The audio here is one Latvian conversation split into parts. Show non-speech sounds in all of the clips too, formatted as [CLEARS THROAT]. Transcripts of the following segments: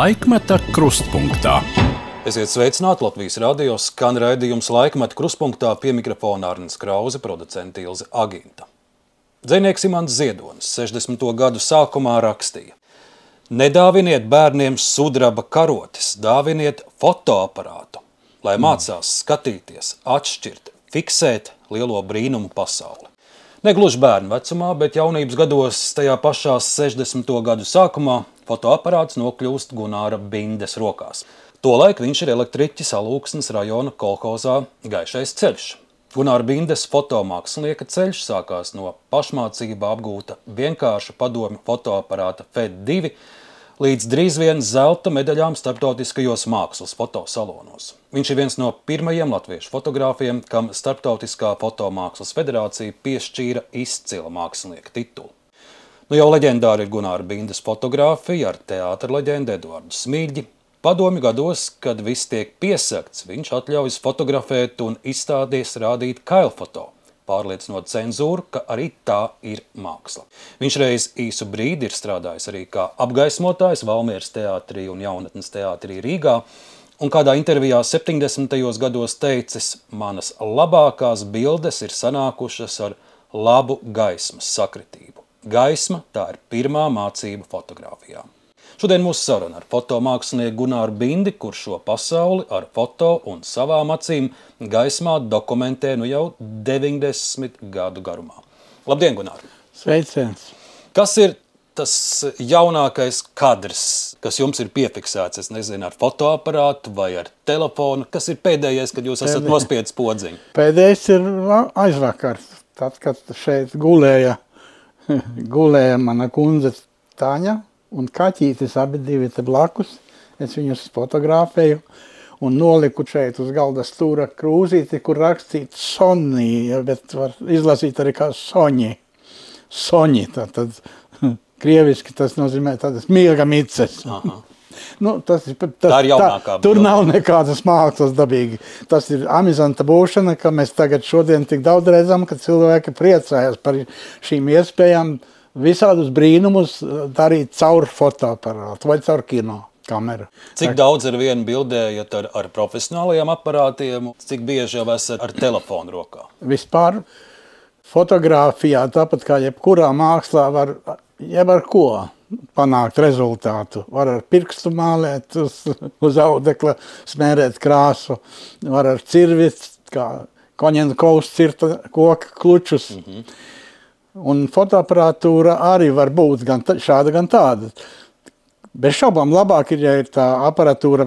Laikmeta krustpunktā. Esiet sveicināti Latvijas radio skan raidījums laikmeta krustpunktā pie mikrofona Arnijas Krause, producenta Ilze Aginta. Dzinieks Imants Ziedonis 60. gadu sākumā rakstīja: Nedāviniet bērniem sudraba karotes, dāviniet fotoaparātu, lai mācās skatīties, atšķirt, fiksēt lielo brīnumu pasauli. Negluži bērnu vecumā, bet jaunības gados, tajā pašā 60. gadu sākumā, fotoaparāts nokļūst Gunāra Bindes rokās. Tolaik viņš ir elektriķis Alūksnes rajona kolhozā Gaišais ceļš. Gunāra Bindes fotomākslinieka ceļš sākās no pašmācība apgūta vienkārša padomju fotoaparāta FED2 līdz drīz vien zelta medaļām starptautiskajos mākslas fotosalonos. Viņš ir viens no pirmajiem latviešu fotogrāfiem, kam Startautiskā fotomākslas federācija piešķīra izcila mākslinieka titulu. Nu jau leģendāri ir Gunāra Bindas fotografija ar teātra leģendu Eduardu Smīļģi. Padomju gados, kad viss tiek piesakts, viņš atļaujas fotografēt un izstādies rādīt kailfotografu pārliecinot cenzūru, ka arī tā ir māksla. Viņš reiz īsu brīdi ir strādājis arī kā apgaismotājs Valmieras teātrī un jaunatnes teātrī Rīgā, un kādā intervijā 70. gados teicis, manas labākās bildes ir sanākušas ar labu gaismas sakritību. Gaisma tā ir pirmā mācība fotografijām. Šodien mūsu saruna ar fotomākslinieku Gunāru Bindi, kurš šo pasauli ar foto un savām acīm gaismā dokumentē nu jau 90 gadu garumā. Labdien, Gunār! Sveiciens! Kas ir tas jaunākais kadrs, kas jums ir piefiksēts, es nezinu, ar fotoaparātu vai ar telefonu? Kas ir pēdējais, kad jūs esat nospiedis podziņu? Pēdējais ir aizvakar, tad, kad šeit gulēja, [LAUGHS] gulēja mana kundze Tāņa, un kaķītis abi divi te blakus. Es viņus fotografēju un noliku šeit uz galda stūra krūzīti, kur rakstīts Sonija, bet var izlasīt arī kā Soņi. Soņi, tad [LAUGHS] krieviski tas nozīmē tādas mīga mices. Aha. Nu, tas tas, tā ir jaunākā. Tā, tur nav nekādas mākslas dabīgi. Tas ir amizanta būšana, ka mēs tagad šodien tik daudz redzam, ka cilvēki priecājas par šīm iespējām visādus brīnumus eh, darīt caur fotoaparātu vai caur kino. Kameru. Cik daudz ar vienu bildējat ar, ar profesionālajiem aparātiem, cik bieži jau esat ar telefonu rokā? Vispār fotografijā, tāpat kā jebkurā mākslā, var jeb ar ko panākt rezultātu. Var ar pirkstu mālēt uz, uz audekla, smērēt krāsu, var ar cirvi, kā koņena kaus cirta koka klučus. Mm -hmm Un fotoaparātūra arī var būt gan šāda, gan tāda. Bez šaubām labāk ir, ja ir tā aparatūra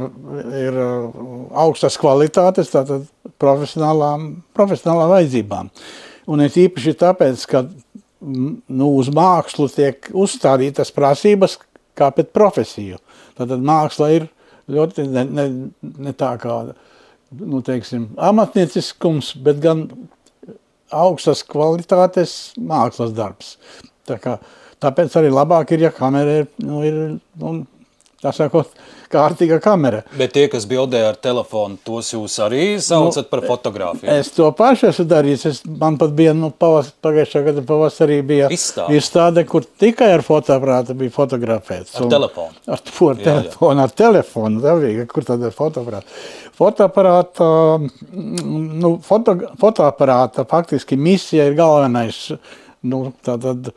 ir uh, augstas kvalitātes, tātad profesionālām, profesionālām vajadzībām. Un ir īpaši tāpēc, ka nu, uz mākslu tiek uzstādītas prasības kā pēc profesiju. Tātad māksla ir ļoti ne, ne, ne tā kā, nu, teiksim, amatnieciskums, bet gan augstas kvalitātes mākslas darbs. Tā kā, tāpēc arī labāk ir, ja kamera ir, nu, ir nu, tā sakot, kārtīga kamera. Bet tie, kas bildē ar telefonu, tos jūs arī saucat nu, par fotogrāfiju? Es to pašu esmu darījis. Es, man pat bija, nu, pavas, pagājušā gada pavasarī bija izstāde. izstāde, kur tikai ar fotoaparātu bija fotografēts. Ar un, telefonu? Ar, ar jā, telefonu, jā. ar telefonu, dabīgi, kur tad ir fotoaparāts. Fotoaparāta, nu, foto, fotoaparāta faktiski misija ir galvenais, nu, tātad,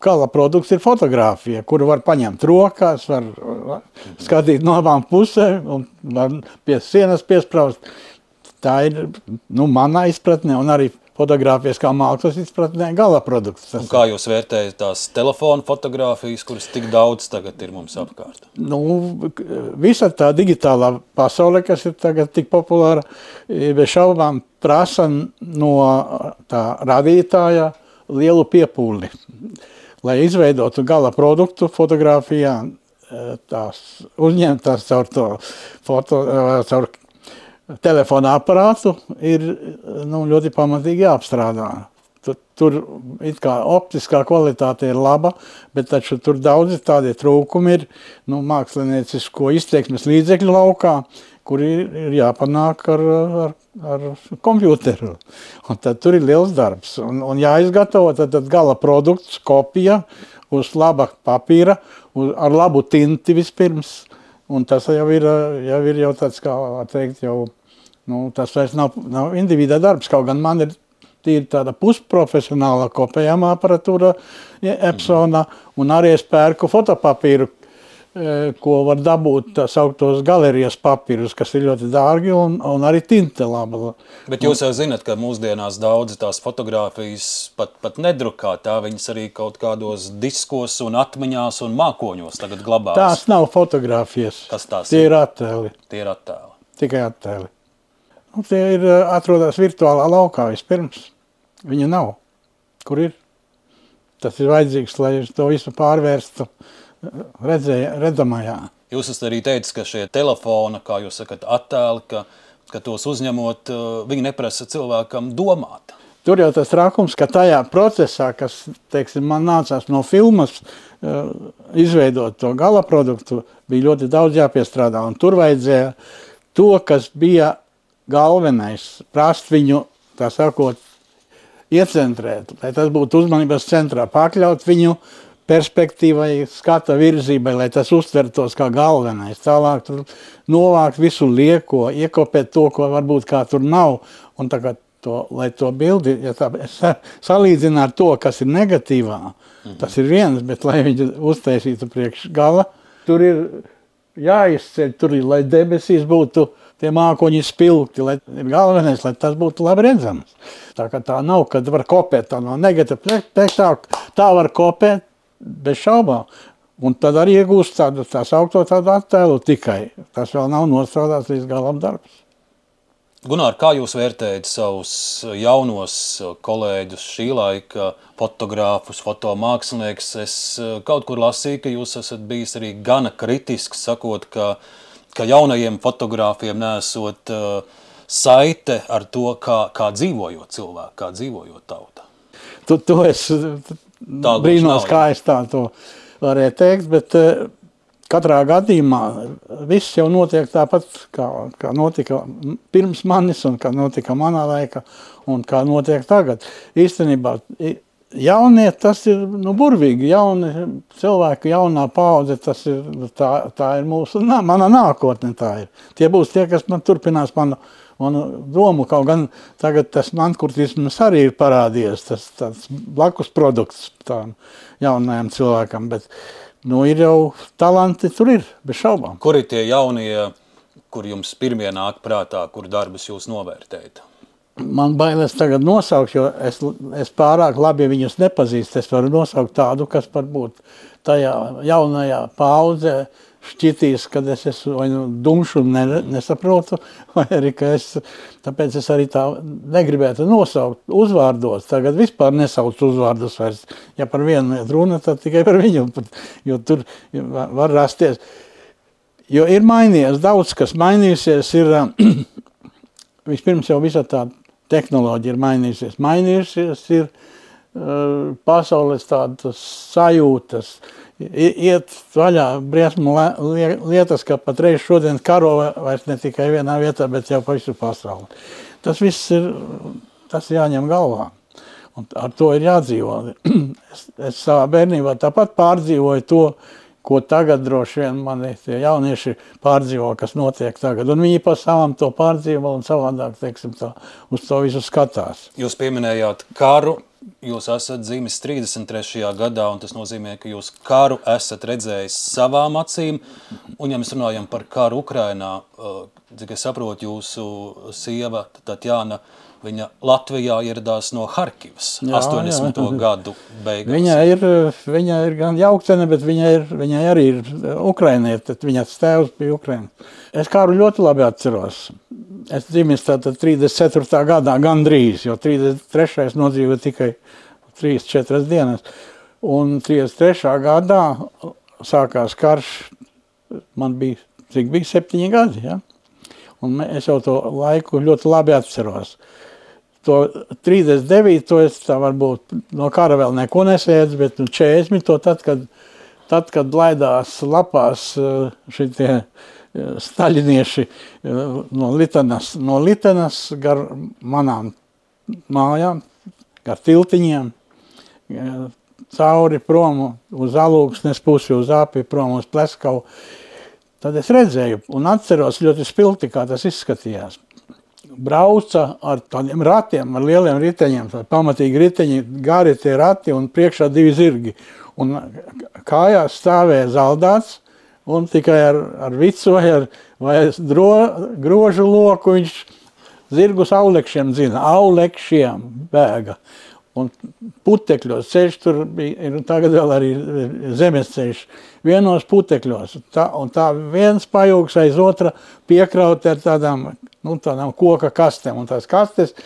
gala produkts ir fotografija, kuru var paņemt rokās, var skatīt no abām pusēm un var pie sienas piespraust. Tā ir nu, manā izpratnē un arī fotografijas kā mākslas izpratnē gala produkts. Un kā jūs vērtējat tās telefonu fotogrāfijas, kuras tik daudz tagad ir mums apkārt? Nu, visa tā digitālā pasaule, kas ir tagad tik populāra, bez šaubām prasa no tā radītāja lielu piepūli. Lai izveidotu gala produktu fotografijā, eh, tās uzņemtās caur to foto, eh, caur telefona aparātu ir nu, ļoti pamatīgi jāapstrādā. Tur, tur kā optiskā kvalitāte ir laba, bet taču tur daudzi tādi trūkumi ir nu, māksliniecisko izteiksmes līdzekļu laukā, uh, kuri ir jāpanāk ar, ar, ar kompjuteru. Un tad tur ir liels darbs. Un, un jāizgatavo tad, tad gala produkts, kopija uz laba papīra uz, ar labu tinti vispirms. Un tas jau ir, jau ir jau tāds, kā teikt, jau, nu, tas vairs nav, nav individuā darbs, kaut gan man ir tīri tāda pusprofesionāla kopējama aparatūra Epsona, un arī es pērku fotopapīru, ko var dabūt tā sauktos galerijas papīrus, kas ir ļoti dārgi un, un arī tinte laba. Bet jūs jau zinat, ka mūsdienās daudzi tās fotogrāfijas pat, pat nedrukā, tā viņas arī kaut kādos diskos un atmiņās un mākoņos tagad glabās. Tās nav fotogrāfijas. Kas tās Tie ir attēli. Tie ir attēli. Tikai attēli. Nu, tie ir eh, atrodas virtuālā laukā vispirms. Viņa nav. Kur ir? Tas ir vajadzīgs, lai to visu pārvērstu eh, redzēja, redzamajā. Jūs esat arī teicis, ka šie telefoni, kā jūs sakat, attēli, ka, ka tos uzņemot, eh, viņi neprasa cilvēkam domāt. Tur jau tas trakums, ka tajā procesā, kas teiksim, man nācās no filmas uh, izveidot to gala produktu, bija ļoti daudz jāpiestrādā. Un tur vajadzēja to, kas bija galvenais, prast viņu, tā sakot, iecentrēt, lai tas būtu uzmanības centrā, pakļaut viņu perspektīvai, skata virzībai, lai tas uztvertos kā galvenais. Tālāk tur novākt visu lieko, iekopēt to, ko varbūt kā tur nav, un tagad to, lai to bildi, ja tā, salīdzina ar to, kas ir negatīvā, mhm. tas ir viens, bet lai viņi uztaisītu priekš gala, tur ir jāizceļ, tur ir, lai debesīs būtu tie mākoņi spilgti, lai ir galvenais, lai tas būtu labi redzams. Tā kā tā nav, kad var kopēt tā no negatīva, tā, tā var kopēt bez šaubām. Un tad arī iegūst tādu tā saukto tādu attēlu tikai. Tas vēl nav nostrādāts līdz galam darbs. Gunār, kā jūs vērtējat savus jaunos kolēģus, šī laika fotogrāfus, fotomākslinieks? Es kaut kur lasīju, ka jūs esat bijis arī gana kritisks, sakot, ka ka jaunajiem fotogrāfiem nesot uh, saite ar to, kā, kā dzīvojot cilvēku, kā dzīvojot tauta. Tu, tu esi brīnos, kā es tā to varēju teikt, bet uh, katrā gadījumā viss jau notiek tāpat, kā, kā notika pirms manis un kā notika manā laikā un kā notiek tagad. Īstenībā Jaunie tas ir nu, burvīgi. Jauni cilvēki, jaunā paudze, tas ir, tā, tā ir mūsu, nā, mana nākotne. Ir. Tie būs tie, kas man turpinās manu, manu domu. Kaut gan tagad tas mankurtisms arī ir parādījies, tas tāds blakus produkts tām jaunajam cilvēkam. Bet nu, ir jau talanti, tur ir, bez šaubām. Kur ir tie jaunie, kur jums pirmie nāk prātā, kur darbus jūs novērtējat? Man bailes tagad nosaukt, jo es, es pārāk labi viņus nepazīstu. Es varu nosaukt tādu, kas varbūt tajā jaunajā paudzē šķitīs, kad es esmu vai nu dumšs un ne, nesaprotu, [LAUGHS] vai arī ka es, tāpēc es arī tā negribētu nosaukt uzvārdos. Tagad vispār nesauc uzvārdus vairs. Ja par vienu iet runa, tad tikai par viņu, jo tur var rasties. Jo ir mainījies daudz, kas mainījusies, ir [CLEARS THROAT] vispirms jau visa tā tehnoloģija ir mainījusies. Mainījusies ir uh, pasaules tādas sajūtas, iet vaļā briesmu lietas, ka patreiz šodien karo vairs ne tikai vienā vietā, bet jau pa visu pasauli. Tas viss ir, tas jāņem galvā. Un ar to ir jādzīvo. [CLEARS THROAT] Es, es savā bērnībā tāpat pārdzīvoju to, ko tagad droši vien mani tie jaunieši pārdzīvo, kas notiek tagad. Un viņi pa savam to pārdzīvo un savādāk, teiksim, tā, uz to visu skatās. Jūs pieminējāt karu, jūs esat dzīvis 33. gadā, un tas nozīmē, ka jūs karu esat redzējis savām acīm, un ja mēs runājam par karu Ukrainā, cik es saprotu, jūsu sieva Tatjana, Viņa Latvijā ieradās no Harkivas jā, 80. Jā. gadu beigās. Viņa ir, viņa ir gan jauktene, bet viņa, ir, viņa arī ir ukrainieta. Viņas tēvs bija ukrainis. Es kāru ļoti labi atceros. Es dzimis tātad 34. gadā gandrīz, jo 33. nodzīvoja tikai 3-4 dienas. Un 33. gadā sākās karš, man bija, cik bija, septiņi gadi, ja? Un es jau to laiku ļoti labi atceros. To 39. To es tā varbūt no kara vēl neko nesēdzu, bet nu 40. To tad, kad, tad, kad laidās lapās eh, šitie eh, staļinieši eh, no Litenas, no Litenas gar manām mājām, gar tiltiņiem, cauri prom uz alūksnes pusi, uz api, prom uz pleskavu. Tad es redzēju un atceros ļoti spilgti, kā tas izskatījās. Brauca ar tādiem ratiem, ar lieliem riteņiem, tādi pamatīgi riteņi, gari tie rati un priekšā divi zirgi. Un kājās stāvēja zaldāts un tikai ar, ar vai ar vai dro, grožu loku viņš zirgus aulekšiem zina, aulekšiem bēga. Un putekļos ceļš tur bija, ir tagad vēl arī zemes ceļš, vienos putekļos. Tā, un tā viens pajūgs aiz otra piekraut ar tādām, nu, tādām koka kastēm. Un tās kastes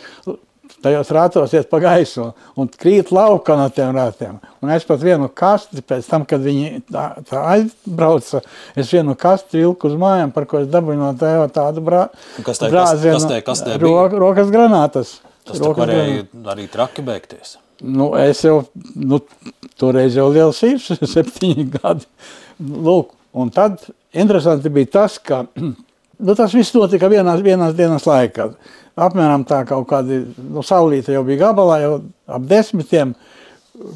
tajos ratos iet pa gaisu un krīt lauka no tiem ratiem. Un es pat vienu kasti, pēc tam, kad viņi tā, tā aizbrauca, es vienu kasti vilku uz mājām, par ko es dabūju no tēva tādu brā, Kas tai brāzienu, kas tai kastē ro, bija? rokas granātas. Tas Rokas varēja arī traki beigties. Nu, es jau, nu, toreiz jau liels ir, [LAUGHS] septiņi gadi. Lūk, un tad interesanti bija tas, ka [CLEARS THROAT] nu, tas viss notika vienās, vienās dienas laikā. Apmēram tā kaut kādi, nu, saulīte jau bija gabalā, jau ap desmitiem.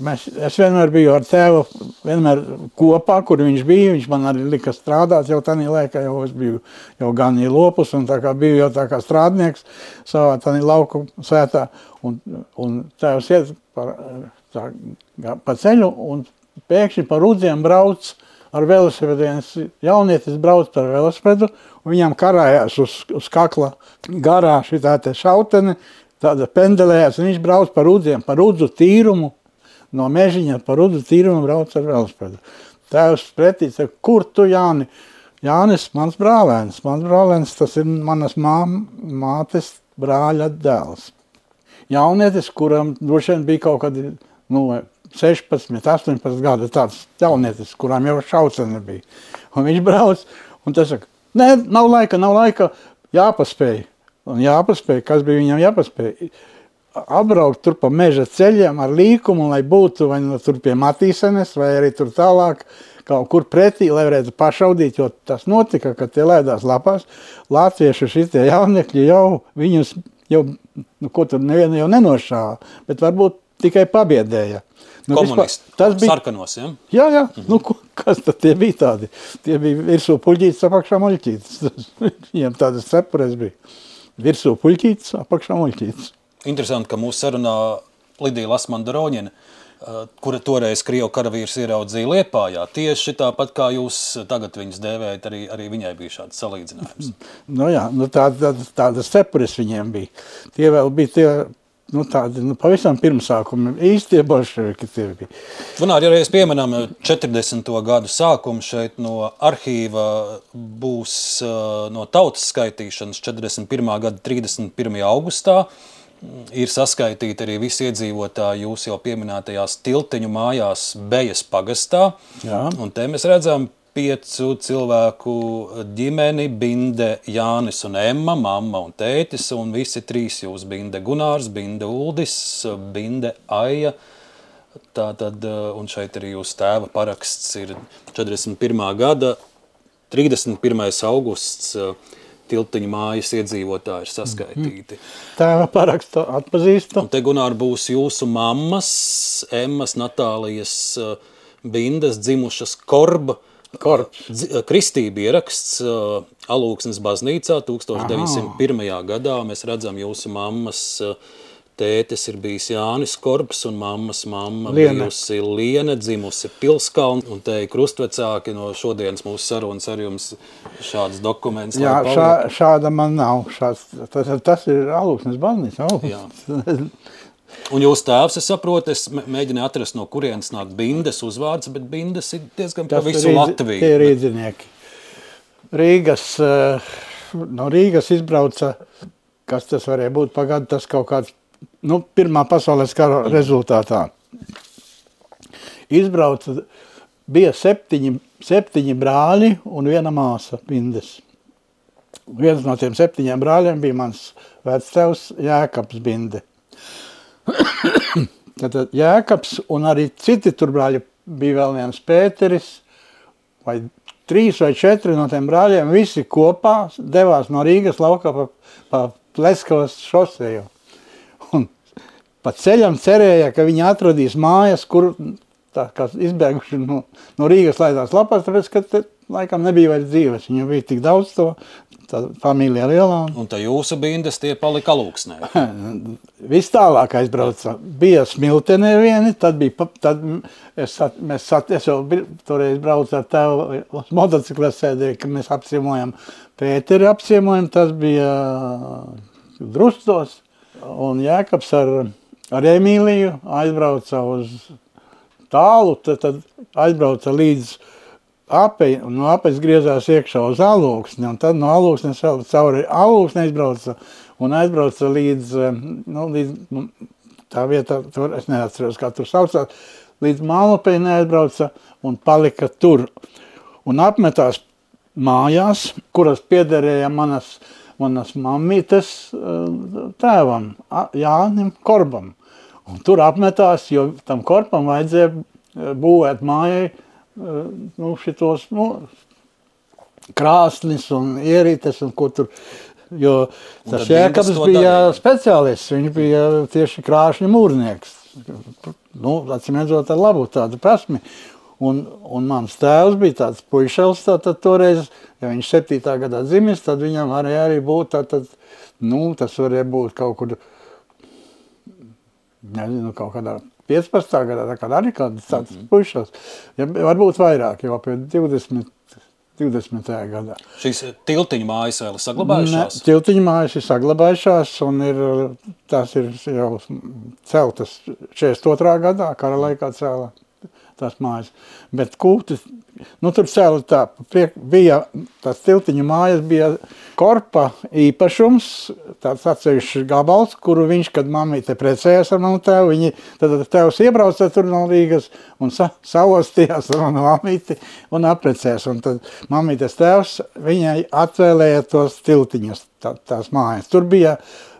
Mēs, es vienmēr biju ar tēvu, vienmēr kopā, kur viņš bija. Viņš man arī lika strādāt, jau tādā laikā jau es biju jau gan lopus, un tā kā biju jau tā kā strādnieks savā tādā lauku sētā. Un, un tēvs iet par, tā, pa ceļu, un pēkšņi par rudziem brauc ar velosipēdu. Viens jaunietis brauc par velosipēdu, viņam karājās uz, uz kakla garā šī tā te šautene, tāda pendelējās, un viņš brauc par rudziem, par rudzu tīrumu, no mežiņa par rudzu tīrumu brauc ar velosipēdu. Tēvs pretī saka, kur tu, Jāni? Jānis, mans brālēns, mans brālēns, tas ir manas mām, mātes brāļa dēls. Jaunietis, kuram droši vien bija kaut kādi nu, 16, 18 gadi, tāds jaunietis, kuram jau šaucene bija. Un viņš brauc, un tas saka, nē, nav laika, nav laika, jāpaspēj. Un jāpaspēj, kas bija viņam jāpaspēj? Apbraukt tur pa meža ceļiem ar līkumu, lai būtu vai nu tur pie Matīsenes, vai arī tur tālāk, kaut kur pretī, lai varētu pašaudīt, jo tas notika, kad tie lēdās lapās. Latvieši šitie jauniekļi jau viņus, jau, nu, ko tur nevienu jau nenošāva, bet varbūt tikai pabiedēja. Nu, Komunisti. tas bija Sarkanos, ja? Jā, jā. Mm -hmm. nu, ko- kas tad tie bija tādi? Tie bija virsū puļķītis, apakšā muļķītis. [LAUGHS] Viņiem tādas cepures bija. Virsū puļķītis, apakšā muļķītis. Interesanti, ka mūsu sarunā Lidija Lasmanda Roņina, uh, kura toreiz Krievu karavīrs ieraudzīja Liepājā, tieši tāpat kā jūs tagad viņus dēvējat, arī, arī viņai bija šāds salīdzinājums. Nu, jā, nu, tā, tā, tādas cepures viņiem bija. Tie vēl bija tie, nu, tādi, nu, pavisam pirmsākumi. Īstie bolševiki tie bija. Runājot, ja reiz pieminam 40. gadu sākumu šeit no arhīva būs uh, no tautas skaitīšanas 41. gada 31. augustā. Ir saskaitīti arī visi iedzīvotāji jūsu jau pieminētajās tiltiņu mājās Bejas pagastā. Jā. Un te mēs redzam piecu cilvēku ģimeni, Binde, Jānis un Emma, mamma un tētis, un visi trīs jūs Binde Gunārs, Binde Uldis, Binde Aija. Tā tad, un šeit arī jūsu tēva paraksts ir 41. gada 31. augusts. Tiltiņa mājas iedzīvotāji ir saskaitīti. Tēva parakstu atpazīstu. Un te Gunār būs jūsu mammas, Emmas, Natālijas, Bindas dzimušas korba. Korbs. Dzi- eh, Kristība ieraksts uh, Alūksnes baznīcā 1901. gadā. Mēs redzam, jūsu mammas uh, tētis ir bijis Jānis Korbs un mammas mamma Liene. bijusi Liene, dzimusi Pilskalna. Un te ir krustvecāki no šodienas mūsu sarunas ar jums šāds dokuments. Jā, šā, šāda man nav. Šāds, tas, tas ir alūksnes baznīca. Oh. Jā. [LAUGHS] Un jūs tēvs, es saprotu, es mē- mēģināju atrast, no kurienes nāk bindes uzvārds, bet bindes ir diezgan pa visu Latviju. Tie ir rīdzinieki. Rīgas, eh, no Rīgas izbrauca, kas tas varēja būt pagadu, tas kaut kāds, nu, pirmā pasaules kara rezultātā. Izbrauca, bija septiņi, septiņi brāļi un viena māsa, Bindes. Viens no tiem septiņiem brāļiem bija mans vectēvs Jēkabs Binde. [COUGHS] Tad Jēkabs un arī citi tur brāļi bija vēl viens Pēteris, vai trīs vai četri no tiem brāļiem, visi kopā devās no Rīgas laukā pa, pa Pleskavas šoseju. Un pa ceļam cerēja, ka viņi atradīs mājas, kur tā kā izbēguši no, no Rīgas laidās lapās, tāpēc, ka te laikam nebija vairs dzīves. Viņu bija tik daudz to, tā familija lielā. Un tā jūsu bindas tie palika lūksnē. [LAUGHS] Viss tālāk aizbrauca. Bija smiltenē vieni, tad bija, tad es, sat- mēs sat, es jau toreiz braucu ar tevu uz motociklā sēdēju, ka mēs apciemojam Pēteri apciemojam, tas bija Drustos. Un Jēkabs ar, ar Emīliju aizbrauca uz tālu, tad, tad aizbrauca līdz apei, un no apes griezās iekšā uz alūksni, un tad no alūksnes cauri alūksni aizbrauca un aizbrauca līdz, eh, nu, līdz nu, tā vieta, tur, es neatceros, kā tur saucās, līdz Mālupei neaizbrauca un palika tur. Un apmetās mājās, kuras piederēja manas, manas mammītes eh, tēvam, Jānim Korbam. Un tur apmetās, jo tam korpam vajadzēja eh, būvēt mājai eh, nu, šitos, nu, krāsnis un ierītes un ko tur. Jo tas tad Jēkabs bija darīja. speciālists, viņš bija tieši krāšņa mūrnieks. Nu, acīm redzot, ar labu tādu prasmi. Un, un mans tēvs bija tāds puišels, tātad toreiz, ja viņš septītā gadā dzimis, tad viņam varēja arī būt tātad, nu, tas varēja būt kaut kur, nezinu, kaut kādā 15. gadā, kā arī kāds tāds mm -hmm. puišels. Ja, varbūt vairāk, jau pie 20, 20. gadā. Šīs tiltiņa mājas vēl ir saglabājušās. Tiltiņa mājas ir saglabājušās un ir, tās ir jau celtas 42. gadā, kara laikā cēlā tās mājas. Bet kūtis, nu tur cēla tā, priek, bija tās tiltiņa mājas, bija korpa īpašums, tāds atsevišķs gabals, kuru viņš, kad mammīte precējās ar manu tēvu, viņi, tad tēvs iebrauca tur no Rīgas un sa, savostījās ar manu mammīti un apprecējās. Un tad mammītes tēvs viņai atvēlēja tos tiltiņus, tā, tās mājas. Tur bija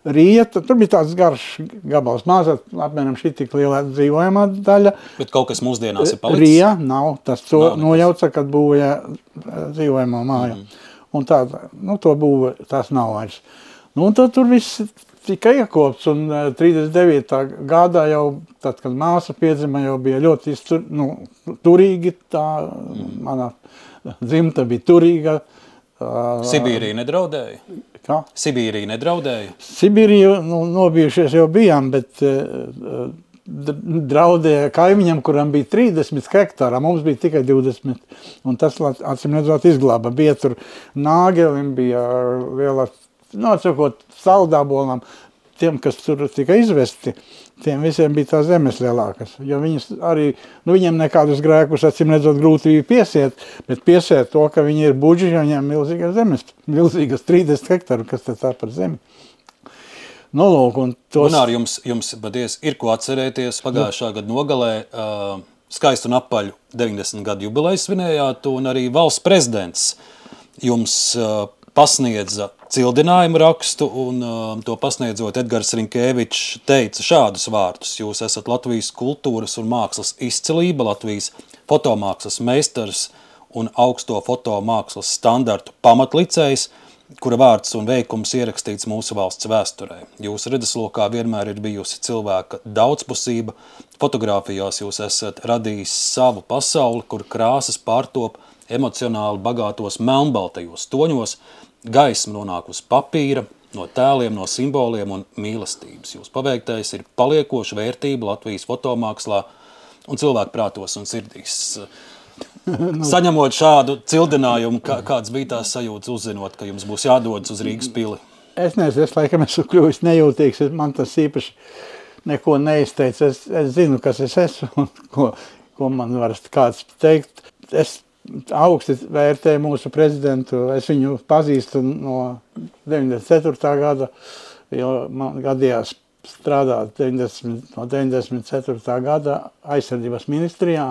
rieta, tur bija tāds garš gabals, mazā, apmēram šī tik liela dzīvojamā daļa. Bet kaut kas mūsdienās ir palicis. Rija nav, tas to Nav nojauca, kad būvēja eh, dzīvojamo māju. Mhm. Un tā, nu, to būva, tās nav vairs. Nu, un tad tur viss tika iekopts, un eh, 39. gadā jau, tad, kad māsa piedzima, jau bija ļoti iztur, nu, turīgi, tā Mhm. mana dzimta bija turīga. ā, Sibīrija nedraudēja. Kā? Sibīrija nedraudēja. Sibīriju nu, nobijušies jau bijām, bet eh, d- draudēja kaimiņam, kuram bija 30 hektāri, mums bija tikai 20. Un tas, acīm redzot, izglāba. Bija tur nāgelim, bija liela, nocekot saldābolam, tiem, kas tur tika izvesti, tiem visiem bija tās zemes lielākas. Jo viņas arī, nu viņiem nekādus grēkus, acīm redzot, grūti bija piesiet, bet piesiet to, ka viņi ir buģi, jo viņiem milzīgas zemes, milzīgas 30 hektāru, kas tad tā par zemi. Nu, lūk, un tos... Gunār, jums, jums patiesi ir ko atcerēties. Pagājušā gada nogalē uh, skaistu un apaļu 90 gadu jubileju svinējāt, un arī valsts prezidents jums uh, pasniedza cildinājumu rakstu, un uh, to pasniedzot Edgars Rinkēvičs teica šādus vārdus. Jūs esat Latvijas kultūras un mākslas izcilība, Latvijas fotomākslas meistars un augsto fotomākslas standartu pamatlicējs, kura vārds un veikums ierakstīts mūsu valsts vēsturē. Jūsu redzeslokā vienmēr ir bijusi cilvēka daudzpusība. Fotogrāfijās jūs esat radījis savu pasauli, kur krāsas pārtop emocionāli bagātos melnbaltajos toņos, gaisma nonāk uz papīra, no tēliem, no simboliem un mīlestības. Jūs paveiktais ir paliekoša vērtība Latvijas fotomākslā un cilvēku prātos un sirdīs. Saņemot šādu cildinājumu, kā, kāds bija tās sajūtas, uzzinot, ka jums būs jādodas uz Rīgas pili? Es nezinu, es laikam esmu kļuvis nejūtīgs, man tas īpaši neko neizteica. Es, es zinu, kas es esmu un ko, ko man var kāds teikt. Es augsti vērtēju mūsu prezidentu, es viņu pazīstu no 94. gada, jo man gadījās strādāt 90, no 94. gada aizsardzības ministrijā.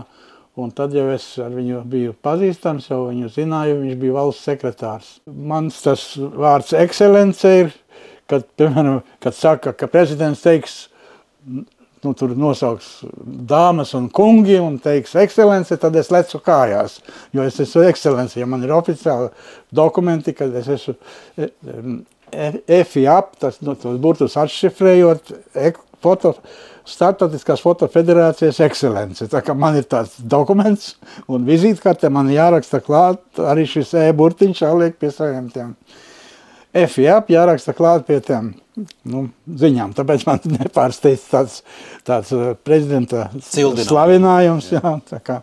Un tad jau es ar viņu biju pazīstams, jau viņu zināju, viņš bija valsts sekretārs. Mans tas vārds ekscelence ir, kad, piemēram, kad saka, ka prezidents teiks, nu, tur nosauks dāmas un kungi un teiks ekscelence, tad es lecu kājās, jo es esmu ekscelence, ja man ir oficiāli dokumenti, kad es esmu e, e, FIAP, tas, nu, tos burtus atšifrējot, ek, foto, Startautiskās fotofederācijas ekscelence. Tā kā man ir tāds dokuments un vizītkarte, man jāraksta klāt arī šis e-burtiņš jāliek pie saviem tiem. F, jā, jāraksta klāt pie tiem nu, ziņām. Tāpēc man nepārsteidz tāds, tāds uh, prezidenta slavinājums. Jā, tā kā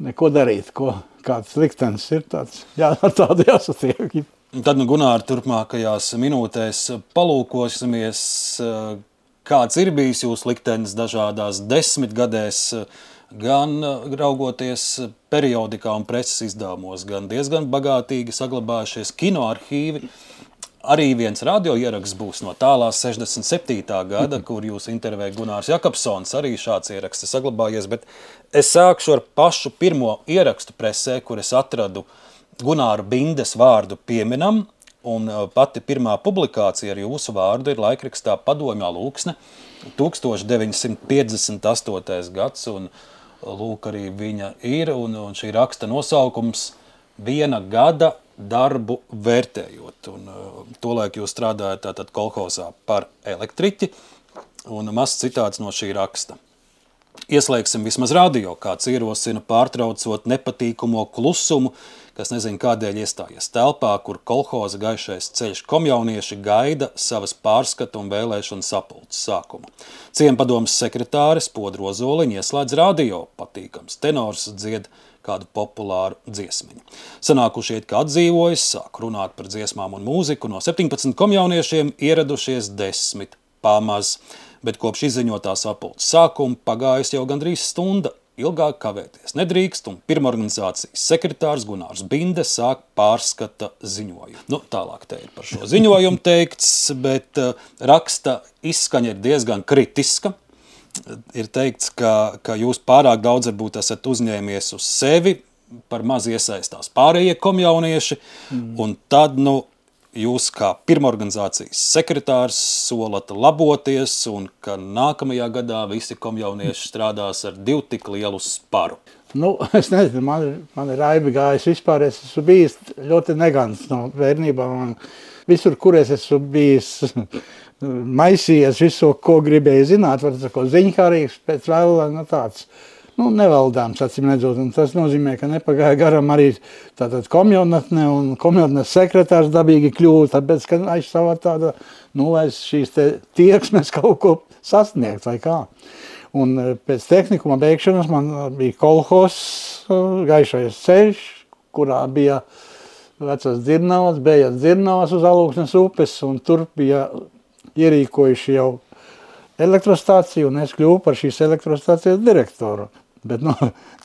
neko darīt, ko kāds liktenis ir tāds, jā, [LAUGHS] ar tādu jāsatiek. Un Tad, nu, Gunār, turpmākajās minūtēs palūkosimies, eh, kāds ir bijis jūsu liktenis dažādās desmitgadēs, gan eh, raugoties periodikā un preses izdevumos, gan diezgan bagātīgi saglabājušies kinoarхīvi. Arī viens radio ieraksts būs no tālās 67. gada, kur jūs intervējat Gunārs Jakobsons. Arī šāds ieraksts ir saglabājies, bet es sākšu ar pašu pirmo ierakstu presē, kur es atradu Gunāra Bindes vārdu pieminam, un uh, pati pirmā publikācija ar jūsu vārdu ir laikrakstā Padomjā Lūksne 1958. gads, un uh, lūk arī viņa ir, un, un šī raksta nosaukums viena gada darbu vērtējot. Un, uh, tolaik jūs strādājat tātad kolhozā par elektriķi, un mazs citāts no šī raksta. Ieslēgsim vismaz radio, kāds ierosina pārtraucot nepatīkamo klusumu, kas nezina, kādēļ iestājies telpā, kur kolhoza gaišais ceļš komjaunieši gaida savas pārskatu un vēlēšanu sapulces sākumu. Ciempadomas sekretāris Podro Zoliņa ieslēdz radio, patīkams tenors dzied kādu populāru dziesmiņu. Sanākušie it kā atdzīvojas, sāk runāt par dziesmām un mūziku, no 17 komjauniešiem ieradušies desmit pamaz, bet kopš izziņotā sapulces sākuma pagājusi jau gandrīz stunda, ilgāk kavēties nedrīkst, un pirmorganizācijas sekretārs Gunārs Binde sāk pārskata ziņojumu. Nu, tālāk te ir par šo ziņojumu teikts, bet uh, raksta izskaņa ir diezgan kritiska. Ir teikts, ka, ka jūs pārāk daudz varbūt esat uzņēmies uz sevi, par maz iesaistās pārējie komjaunieši, mm. un tad, nu, jūs kā pirmorganizācijas sekretārs solat laboties un ka nākamajā gadā visi komjaunieši strādās ar divu tik lielu sparu? Nu, [LAUGHS] es nezinu, man, man ir raibi gājis vispār. Es esmu bijis ļoti negants no bērnībā. Man visur, kur es esmu bijis, [LAUGHS] maisījies visu, ko gribēju zināt, var teikt, ziņkārīgs, pēc vēl nu, tāds. Nu, nevaldāms, acīm redzot, tas nozīmē, ka nepagāja garām arī tātad komjaunatne un komjaunatnes sekretārs dabīgi kļuva, tāpēc, ka aiz savā tāda, nu, aiz šīs tieksmes [LAUGHS] kaut ko sasniegt vai kā. Un eh, pēc tehnikuma beigšanas man bija kolhos, eh, gaišais ceļš, kurā bija vecas dzirnavas, bejas dzirnavas uz Alūksnes upes, un tur bija ierīkojuši jau elektrostāciju, un es kļuvu par šīs elektrostācijas direktoru. Bet no,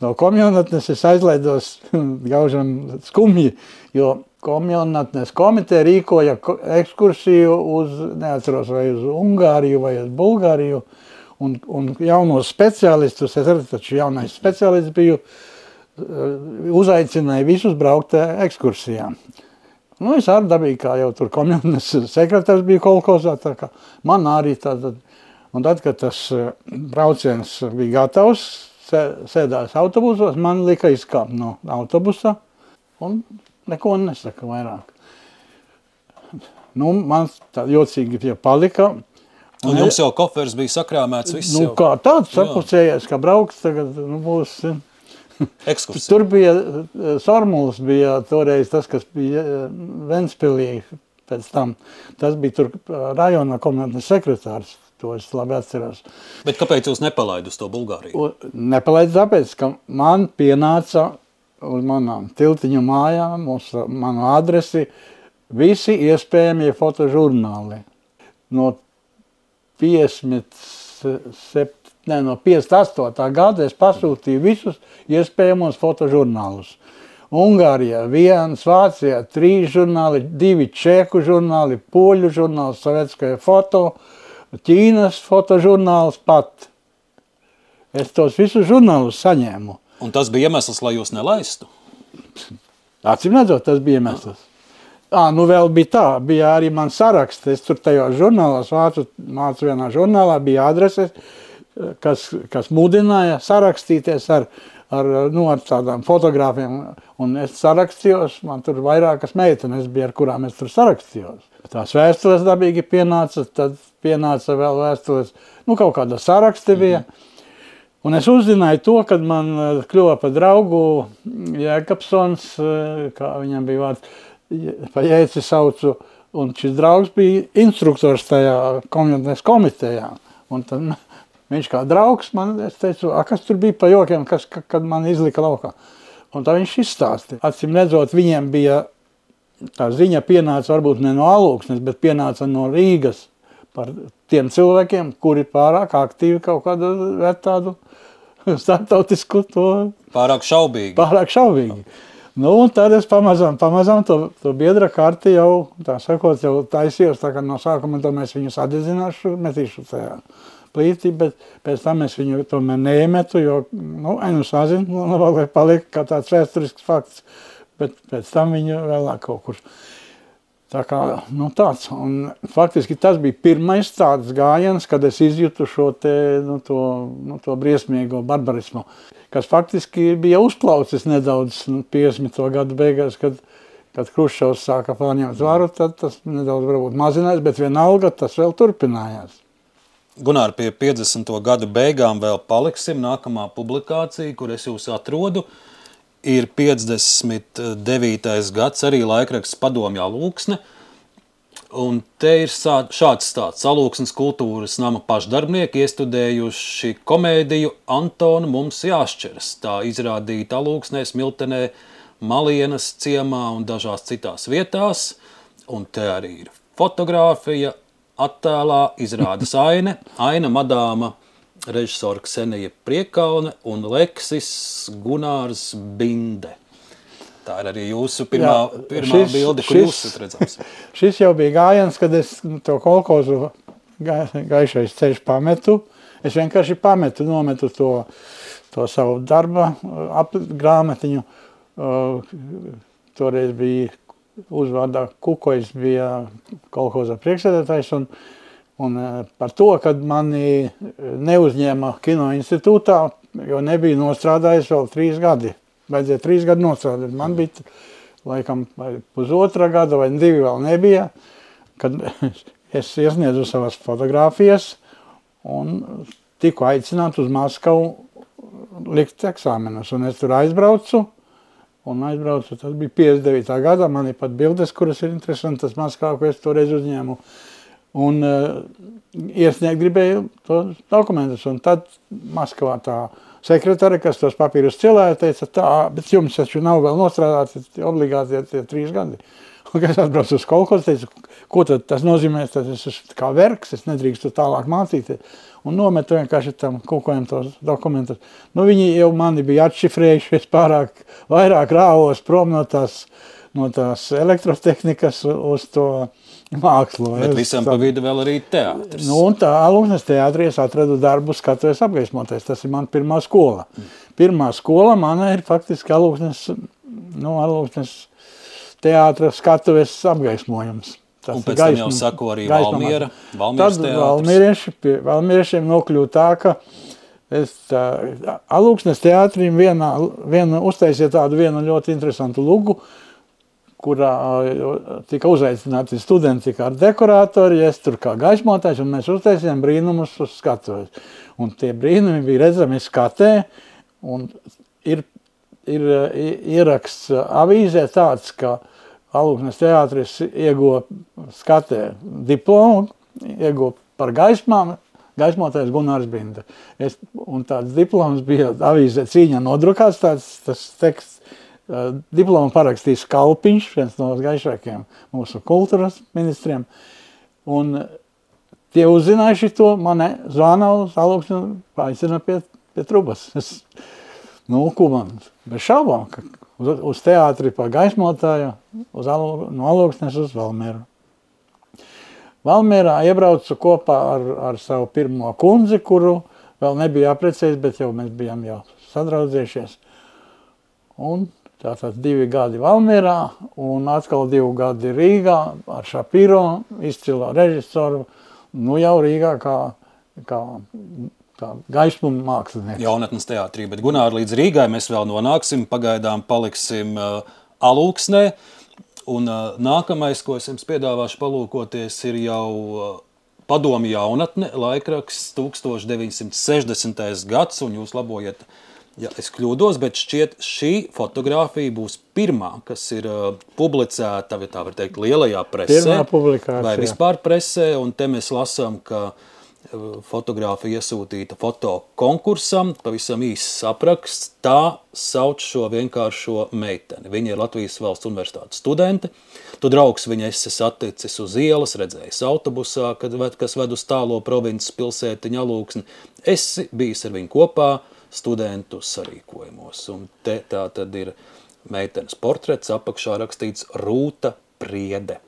no komjaunatnes es aizlaidos [LAUGHS] gaužam skumji, jo komjaunatnes komiteja rīkoja ko- ekskursiju uz, neatceros, vai uz Ungāriju vai uz Bulgāriju, un, un jaunos speciālistus, es arī taču jaunais speciālists biju, eh, uzaicināja visus braukt eh, ekskursijām. Nu, es arī dabīgi, kā jau tur komjunas [LAUGHS] sekretārs bija kolkozā, tā kā man arī tātad. Un tad, kad tas eh, brauciens bija gatavs, sēdās autobusos, man lika izkāpt no autobusa un neko nesaka vairāk. Nu, man tā jocīgi tie palika. Un jums jau koferis bija sakrāmēts, viss Nu, jau kā tāds sapucējies, ka braukt tagad nu, būs... ekskursija. Tur bija eh, Sormuls, bija toreiz tas, kas bija eh, Ventspilī pēc tam. Tas bija tur eh, rajona komendas sekretārs, to es labi atceros. Bet kāpēc jūs nepalaidāt uz to Bulgāriju? Un Nepalaidz tāpēc, ka man pienāca uz manām tiltiņu mājām, uz manu adresi, visi iespējamie fotožurnāli. No 57, ne, no 58. gada es pasūtīju visus iespējamos fotožurnālus. Ungārijā viens, Vācijā trīs žurnāli, divi čehu žurnāli, poļu žurnāls, sovietskajā foto, Ķīnas fotožurnāls pat. Es tos visus žurnālus saņēmu. Un tas bija iemesls, lai jūs nelaistu. Acīm redzot, tas bija iemesls. À, nu vēl bija tā, bija arī man saraksts. Es tur tajos žurnālos vācu, vācu vienā žurnālā, bija adreses, kas, kas mudināja sarakstīties ar, ar, nu, ar tādām fotogrāfiem, un es sarakstījos, man tur vairākas meitenes bija, ar kurām es tur sarakstījos. Tās vēstules dabīgi pienāca, tad pienāca vēl vēstules, nu, kaut kāda saraksti bija. Mm -hmm. Un es uzzināju to, kad man eh, kļuva par draugu Jēkabsons, eh, kā viņam bija vārds, pa jēci saucu, un šis draugs bija instruktors tajā komitejā komitejā. Un tad viņš kā draugs man, es teicu, a, kas tur bija pa jokiem, kas, kad man izlika laukā. Un tā viņš izstāstīja. Acīm redzot, viņiem bija tā ziņa pienāca varbūt ne no alūksnes, bet pienāca no Rīgas par tiem cilvēkiem, kuri pārāk aktīvi kaut kādu tādu [LAUGHS] startautisku to... Pārāk šaubīgi. Pārāk šaubīgi. Nu, un tad es pamazām, pamazām to, to biedra karti jau, tā sakot, jau taisījos, tā kā no sākuma to mēs viņu sadedzināšu, metīšu tajā plītī, bet pēc tam es viņu tomēr neiemetu, jo, nu, ai, nu, sazinu, [LAUGHS] nu, vēl paliek kā tāds vēsturisks fakts bet pēc tam viņa vēlāk kaut kur. Tā kā, nu tāds, un faktiski tas bija pirmais tāds gājiens, kad es izjūtu šo te, nu, to, nu, to briesmīgo barbarismu, kas faktiski bija uzplaucis nedaudz nu, 50. gadu beigās, kad, kad Kruščovs sāka paņemt varu, tad tas nedaudz varbūt mazinājās, bet vienalga tas vēl turpinājās. Gunār, pie 50. gadu beigām vēl paliksim. Nākamā publikācija, kur es jūs atrodu, uh, ir 59. gads, arī laikraksts Padomjā Lūksne. Un te ir šāds stāsts. Alūksnes kultūras nama pašdarbnieki iestudējuši komēdiju Antonu mums jāšķeras. Tā izrādīta Alūksnē, Smiltenē, Malienas ciemā un dažās citās vietās. Un te arī ir fotografija, attēlā izrādas aina, aina madāma režisora Ksenija Priekaune un Leksis Gunārs Binde. Tā ir arī jūsu pirmā, Jā, pirmā šis, bilde, kur šis, jūs redzams. [LAUGHS] Šis jau bija gājiens, kad es to kolkozu gaišais ceļš pametu. Es vienkārši pametu, nometu to, to savu darba ap, grāmatiņu. Toreiz bija uzvārdā Kukojas bija kolkoza priekšsēdētājs un uh, Un eh, par to, kad mani neuzņēma kino institūtā, jo nebija nostrādājis vēl trīs gadi. Vajadzēja trīs gadi nostrādāt. Man bija laikam pusotra gada vai divi vēl nebija, kad [LAUGHS] es iesniedzu savas fotogrāfijas un tiku aicināts uz Maskavu likt eksāmenus. Un es tur aizbraucu, un aizbraucu, tas bija 59. gadā, man ir pat bildes, kuras ir interesantas Maskavā, ko es toreiz uzņēmu. Uh, Un uh, iesniegt gribēju tos dokumentus. Un tad Maskavā tā sekretāre, kas tos papīrus cilēja, teica, tā, bet jums taču nav vēl nostrādāts obligāti tie trīs gadi. [LAUGHS] Un, kad es atbraucu uz kaut ko, teicu, ko tad tas nozīmē, tad es esmu kā vergs, es nedrīkstu tālāk mācīties. Un nometu vienkārši tam kādiem tos dokumentus. Nu, viņi jau mani bija atšifrējuši, es pārāk vairāk rāvos prom no tās, no tās elektrotehnikas uz to, uh, mākslu. Bet visam pa vidu vēl arī teātris. Nu, un tā Lūknes teātrī es atradu darbu skatuves apgaismoties. Tas ir man pirmā skola. Mm. Pirmā skola mana ir faktiski Alūknes, nu, Alūknes teātra skatuves apgaismojums. Tas un pēc gaisma, tam jau sako arī Valmiera, Valmieras teātris. Valmierieši, pie Valmieriešiem nokļūt tā, ka es tā, Alūksnes teātrim vienā, viena uztaisīja tādu vienu ļoti interesantu lugu, uh, kurā tika uzaicināti studenti kā dekoratori, es tur kā gaismotājs, un mēs uztaisījām brīnumus uz skatuves. Un tie brīnumi bija redzami skatē, un ir, ir ieraksts avīzē tāds, ka Alūknes teātris ieguva skatē diplomu, ieguva par gaismām, gaismotājs Gunārs Binda. Es, un tāds diploms bija avīzē cīņa nodrukāts, tāds tas teksts Diplomu parakstījis Kalpiņš, viens no gaišākiem mūsu kultūras ministriem. Un tie uzzinājuši to, mani zvana uz alūksni, aicina pie, pie trubas. Es, nu, ko man, bez šaubām, ka uz, uz teātri pa gaismotāju, uz alu, no alūksnes uz Valmieru. Valmierā iebraucu kopā ar, ar savu pirmo kundzi, kuru vēl nebija aprecējis, bet jau mēs bijām jau sadraudzējušies. Un Tātad divi gadi Valmierā un atkal divi gadi Rīgā ar Šapiro, izcilo režisoru. Nu jau Rīgā kā, kā tā gaismuma mākslinieks. Jaunatnes teātrī, bet Gunār līdz Rīgai mēs vēl nonāksim, pagaidām paliksim uh, alūksnē. Un uh, nākamais, ko es jums piedāvāšu palūkoties, ir jau uh, padomu jaunatne, laikraksts 1960. gads, un jūs labojiet, ja es kļūdos, bet šķiet šī fotografija būs pirmā, kas ir uh, publicēta, tā var teikt, lielajā presē. Vai vispār presē, un te mēs lasām, ka uh, fotografija iesūtīta fotokonkursam, pavisam īsts apraksts. Tā sauc šo vienkāršo meiteni. Viņa ir Latvijas valsts universitātes studente. Tu draugs viņa esi saticis uz ielas, redzējis autobusā, kad, kas ved uz tālo provinces pilsētiņa alūksni. Esi bijis ar viņu kopā studentu sarīkojumos. Un te tā tad ir meitenes portrets, apakšā rakstīts Rūta Priede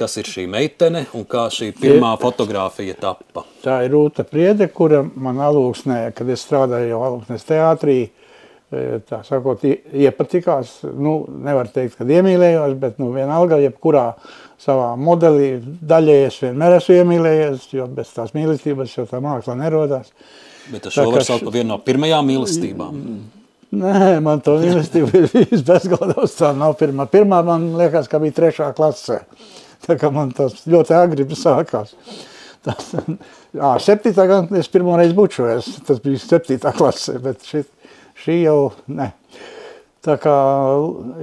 kas ir šī meitene un kā šī pirmā fotografija tappa. Tā ir Rūta Priede, kura man alūksnē, kad es strādāju alūksnes teātrī, e, tā sakot, iepatikās, nu, nevar teikt, kad iemīlējos, bet, nu, vienalga, jebkurā savā modelī daļai es vienmēr esmu iemīlējies, jo bez tās mīlestības jau tā māksla nerodās. Bet šo var saukt par vienu no pirmajām mīlestībām. Nē, man to mīlestība ir bijis bezgaldos, tā nav pirmā. Pirmā man liekas, ka bija trešā klasē. Tā kā man tas ļoti agri sākās. Tas, ā, septītā gan es pirmo reizi bučojos, tas bija septītā klasē, bet šī, šī jau ne. Tā kā,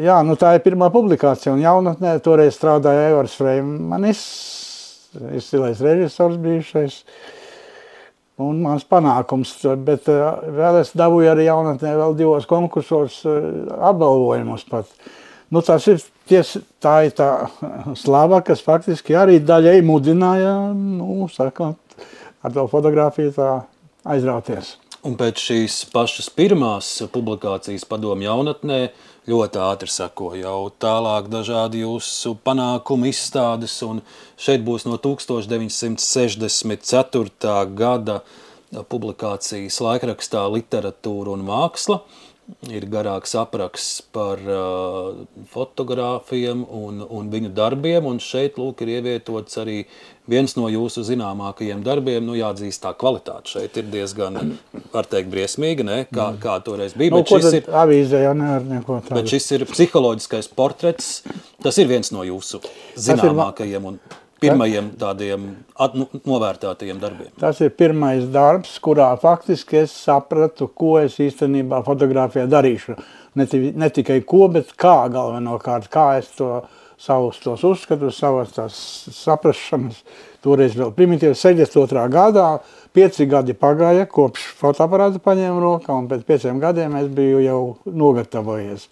jā, nu tā ir pirmā publikācija, un jaunatnē toreiz strādāja Evars Freimanis, izcilais režisors bijušais, un mans panākums, bet vēl es dabūju arī jaunatnē vēl divos konkursos apbalvojumus pat. Nu, tas ir ties, tā ir tā slava, kas faktiski arī daļai mudināja, nu, sakot, ar to fotografiju tā aizrauties. Un pēc šīs pašas pirmās publikācijas padomu jaunatnē ļoti ātri sako jau tālāk dažādi jūsu panākumu izstādes, un šeit būs no 1964. gada publikācijas laikrakstā literatūra un māksla, ir garāks apraksts par uh, fotogrāfiem un, un viņu darbiem. Un šeit lūk, ir ievietots arī viens no jūsu zināmākajiem darbiem. Nu, jāatzīst, tā kvalitāte šeit ir diezgan, var teikt, briesmīga, ne? kā, mm. kā toreiz bija. Nu, bet, šis ir, avīzē, jau nevar neko tādu. bet šis ir psiholoģiskais portrets. Tas ir viens no jūsu zināmākajiem. Un, pirmajiem tādiem at, nu, novērtētajiem darbiem? Tas ir pirmais darbs, kurā faktiski es sapratu, ko es īstenībā fotografijā darīšu. Ne, ne tikai ko, bet kā galvenokārt, kā es to savus tos uzskatus, savas tās saprašanas, toreiz vēl primitīvas 62. gadā, pieci gadi pagāja, kopš fotoaparātu paņēmu rokā, un pēc pieciem gadiem es biju jau nogatavojies.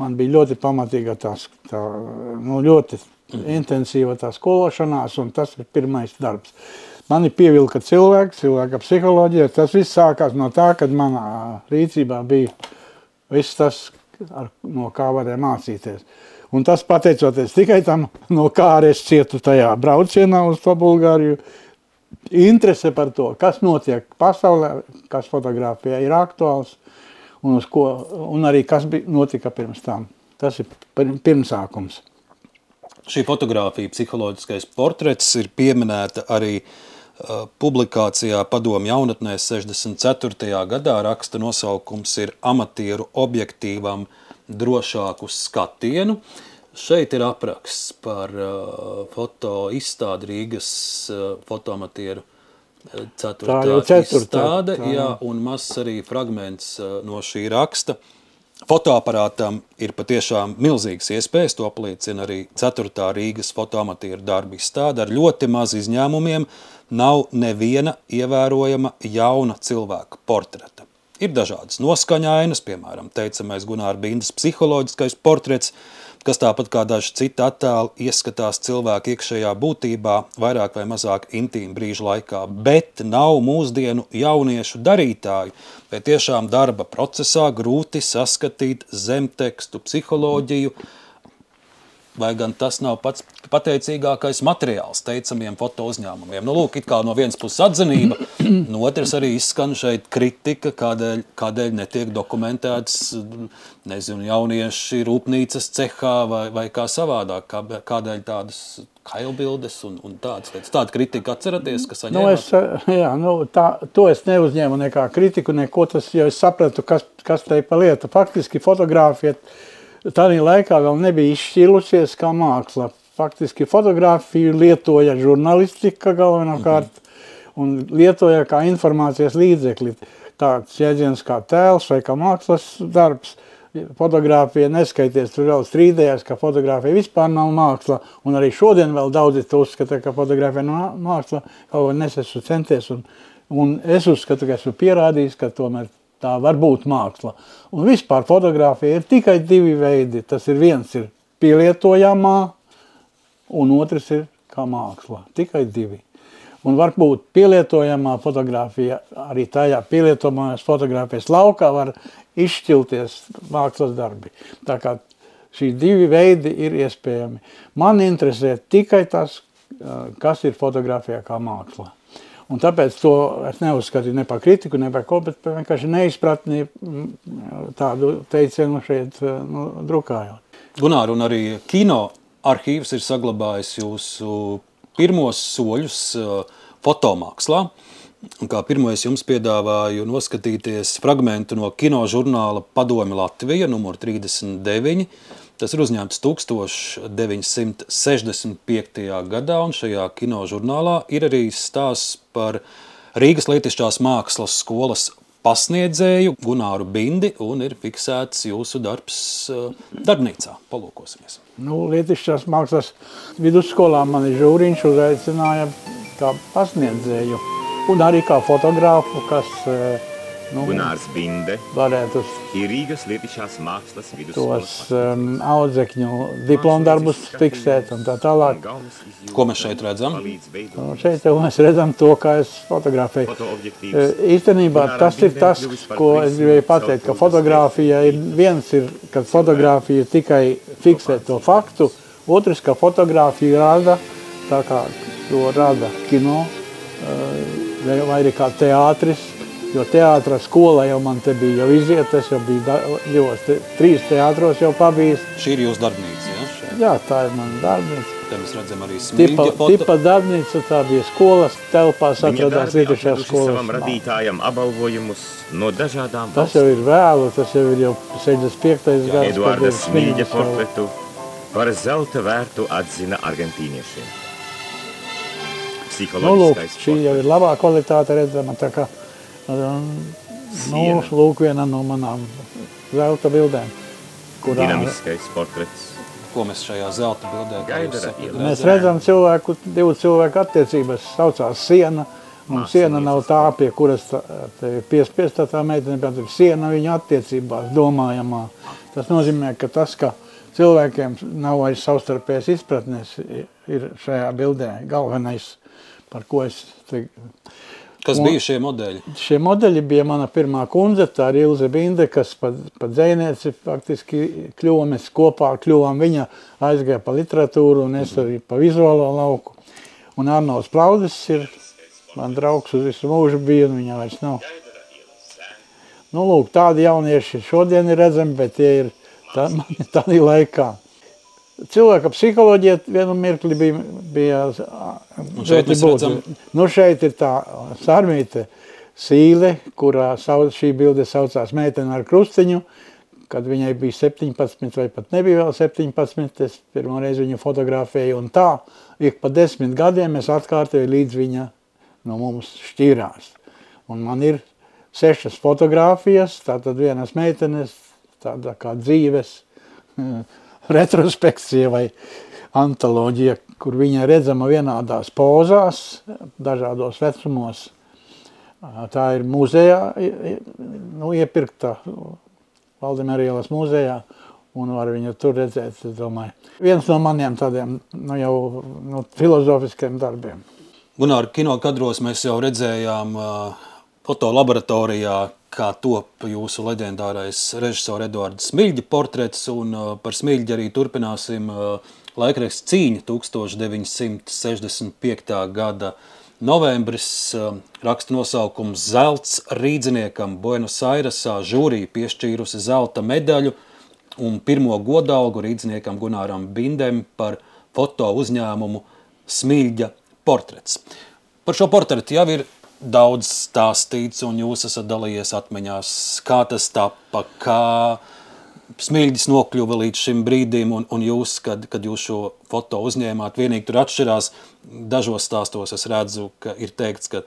Man bija ļoti pamatīga tās, tā, nu, ļoti intensīva tā skološanās, un tas ir pirmais darbs. Mani pievilka cilvēks, cilvēka psiholoģija. Tas viss sākās no tā, kad manā rīcībā bija viss tas, ar, no kā varēja mācīties. Un tas pateicoties tikai tam, no kā arī es cietu tajā braucienā uz to Bulgāriju, interese par to, kas notiek pasaulē, kas fotografijā ir aktuāls, un, ko, un arī kas bija, notika pirms tam. Tas ir pirmsākums. Šī fotografija, psiholoģiskais portrets, ir pieminēta arī uh, publikācijā Padomu jaunatnē 64. gadā. Raksta nosaukums ir amatieru objektīvam drošāku skatienu. Šeit ir apraksts par uh, foto izstādi Rīgas uh, fotoamatieru uh, ceturtā izstāde, jā, un mazs arī fragments uh, no šī raksta. Uh, Fotoaparātam ir patiešām milzīgas iespējas, to apliecina arī 4. Rīgas fotoamatieru darba izstāde ar ļoti maz izņēmumiem. Nav neviena ievērojama jauna cilvēka portreta. Ir dažādas noskaņainas, piemēram, teicamais Gunārs Bindas psiholoģiskais portrets, kas tāpat kā daži citi attēli ieskatās cilvēka iekšējā būtībā vairāk vai mazāk intīmu brīžu laikā, bet nav mūsdienu jauniešu darītāju, vai tiešām darba procesā grūti saskatīt zemtekstu psiholoģiju, vai gan tas nav pats pateicīgākais materiāls teicamiem foto uzņēmumiem. Nu, lūk, no vienas puses atzinība, [CLEARS THROAT] no otras arī izskan šeit kritika, kādēļ, kādēļ netiek dokumentēts nezinu, jaunieši rūpnīcas cehā vai, vai kā savādāk, kā, kādēļ tādas kailbildes un, un tādas lietas. Tāda kritika atceraties, kas saņēmāt? Nu, es, [LAUGHS] jā, nu, tā, to es neuzņēmu nekā kritiku, neko tas, jo es sapratu, kas, kas te pa lieta. Faktiski fotogrāfija tādā laikā vēl nebija izšķilusies kā māksla. Faktiski fotografiju lietoja žurnālistika galvenokārt -hmm. un lietoja kā informācijas līdzekli. Tāds jēdziens kā tēls vai kā mākslas darbs. Fotogrāfija neskaities, tur vēl strīdējās, ka fotogrāfija vispār nav māksla. Un arī šodien vēl daudzi to uzskata, ka fotogrāfija nav māksla. Kaut gan es esmu centies un, un es uzskatu, ka esmu pierādījis, ka tomēr tā var būt māksla. Un vispār fotografija ir tikai divi veidi. Tas ir viens ir pielietojamā, un otrs ir kā māksla. Tikai divi. Un varbūt pielietojamā fotografija, arī tajā pielietojamās fotografijas laukā var izšķilties mākslas darbi. Tā kā šī divi veidi ir iespējami. Man interesē tikai tas, kas ir fotografijā kā māksla. Un tāpēc to es neuzskatīju ne par kritiku, ne par ko, bet vienkārši neizpratni mm, tādu teicienu šeit nu, drukājot. Gunār, un arī kino arhīvs ir saglabājis jūsu pirmos soļus uh, fotomākslā. Un kā pirmo es jums piedāvāju noskatīties fragmentu no kino žurnāla Padomi Latvija, numur 39, Tas ir uzņemts 1965. gadā, un šajā kinožurnālā ir arī stāsts par Rīgas Lietišķās mākslas skolas pasniedzēju Gunāru Bindi, un ir fiksēts jūsu darbs uh, darbnīcā. Palūkosimies. Nu, Lietišķās mākslas vidusskolā mani žūriņš uzaicināja kā pasniedzēju, un arī kā fotogrāfu, kas uh, Nu, Gunārs Binde varētu ir Rīgas Lietišās mākslas vidusskolas tos um, audzekņu diplomdarbus fiksēt un tā tālāk. Ko mēs šeit redzam? Nu, šeit jau mēs redzam to, kā es fotografēju. E, īstenībā tas ir tas, ko es gribēju pateikt, ka fotografija ir viens ir, kad fotografija tikai fiksē to faktu, otrs, ka fotografija rada, tā kā to rada kino, e, vai arī kā teātris, Jo teātras skola jau man te bija jau iziet, es jau biju divos, te, trīs teātros jau pabijis. Šī ir jūsu darbnīca, ja? Šeit. Jā, tā ir mana darbnīca. Te mēs redzam arī smilģa tipa, foto. Tipa darbnīca, tā bija skolas telpās, atradās Rītušajā skolas. savam radītājam apbalvojumus no dažādām Tas jau ir vēlu, tas jau ir jau 65. gads. Eduarda Smilģa portretu par zelta vērtu atzina argentīniešiem. Nu, lūk, šī jau ir labā kvalitāte redzama, tā kā Nu, lūk, viena no manām zelta bildēm. Kurā... Dinamiskais portrets. Ko mēs šajā zelta bildē redzam? Mēs redzam cilvēku, divu cilvēku attiecības, saucās siena. Un siena nav tā, pie kuras piespiesta tā meitene, bet siena viņa attiecībās domājamā. Tas nozīmē, ka tas, ka cilvēkiem nav vairs savstarpējas izpratnes, ir šajā bildē galvenais, par ko es te Kas un bija šie modeļi? Šie modeļi bija mana pirmā kundze, tā ir Ilze Binde, kas pa, pa dzēnieci faktiski kļuva, mēs kopā kļuvām, viņa aizgāja pa literatūru un es arī pa vizuālo lauku. Un Arnolds Plaudis ir man draugs uz visu mūžu bija, un viņa vairs nav. Nu, lūk, tādi jaunieši šodien ir redzami, bet tie ir tā, [LAUGHS] tādā laikā cilvēka psiholoģija vienu mirkli bija, bija šeit redzam... Nu, šeit ir tā sarmīte sīle, kurā sauc, šī bilde saucās meitene ar krustiņu, kad viņai bija 17 vai pat nebija vēl 17, es pirmo reizi viņu fotografēju un tā, ik pa desmit gadiem es atkārtoju līdz viņa no mums šķīrās. Un man ir sešas fotogrāfijas, tātad vienas meitenes, tāda kā dzīves, retrospekcija vai antoloģija, kur viņa redzama vienādās pozās, dažādos vecumos. Tā ir muzejā, nu, iepirkta Valdemēra ielas muzejā, un var viņu tur redzēt, es domāju. Viens no maniem tādiem, nu, jau nu, filozofiskiem darbiem. Gunār, kino kadros mēs jau redzējām uh, fotolaboratorijā, kā top jūsu leģendārais režisora Eduards Smilģa portrets, un uh, par Smilģi arī turpināsim uh, laikraksts cīņa 1965. gada novembris raksta nosaukums Zelts rīdziniekam Buenos Airesā žūrija piešķīrusi zelta medaļu un pirmo godalgu rīdziniekam Gunāram Bindem par foto uzņēmumu Smilģa portrets. Par šo portretu jau ir daudz stāstīts, un jūs esat dalījies atmiņās, kā tas tapa, kā smilģis nokļuva līdz šim brīdim, un, un jūs, kad, kad jūs šo foto uzņēmāt, vienīgi tur atšķirās. Dažos stāstos es redzu, ka ir teikts, ka,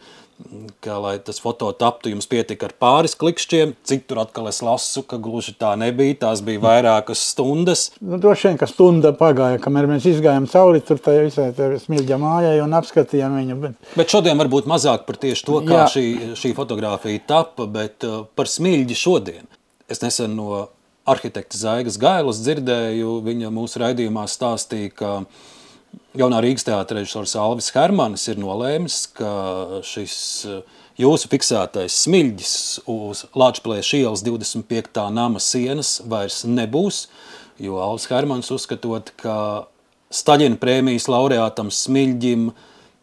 ka lai tas foto taptu, jums pietika ar pāris klikšķiem, citur atkal es lasu, ka gluži tā nebija, tās bija vairākas stundas. Nu, droši vien, ka stunda pagāja, kamēr mēs izgājām cauri tur tajā visai smilģa mājai un apskatījām viņu. Bet, bet šodien varbūt mazāk par tieši to, kā Jā. šī, šī fotografija tapa, bet uh, par smilģi šodien. Es nesen no arhitekta Zaigas Gailas dzirdēju, viņa mūsu raidījumā stāstīja, ka jaunā Rīgas teātra režisors Alvis Hermanis ir nolēmis, ka šis eh, jūsu fiksētais smilģis uz Lāčplēš ielas 25. nama sienas vairs nebūs, jo Alvis Hermanis uzskatot, ka Staļina prēmijas laureātam smilģim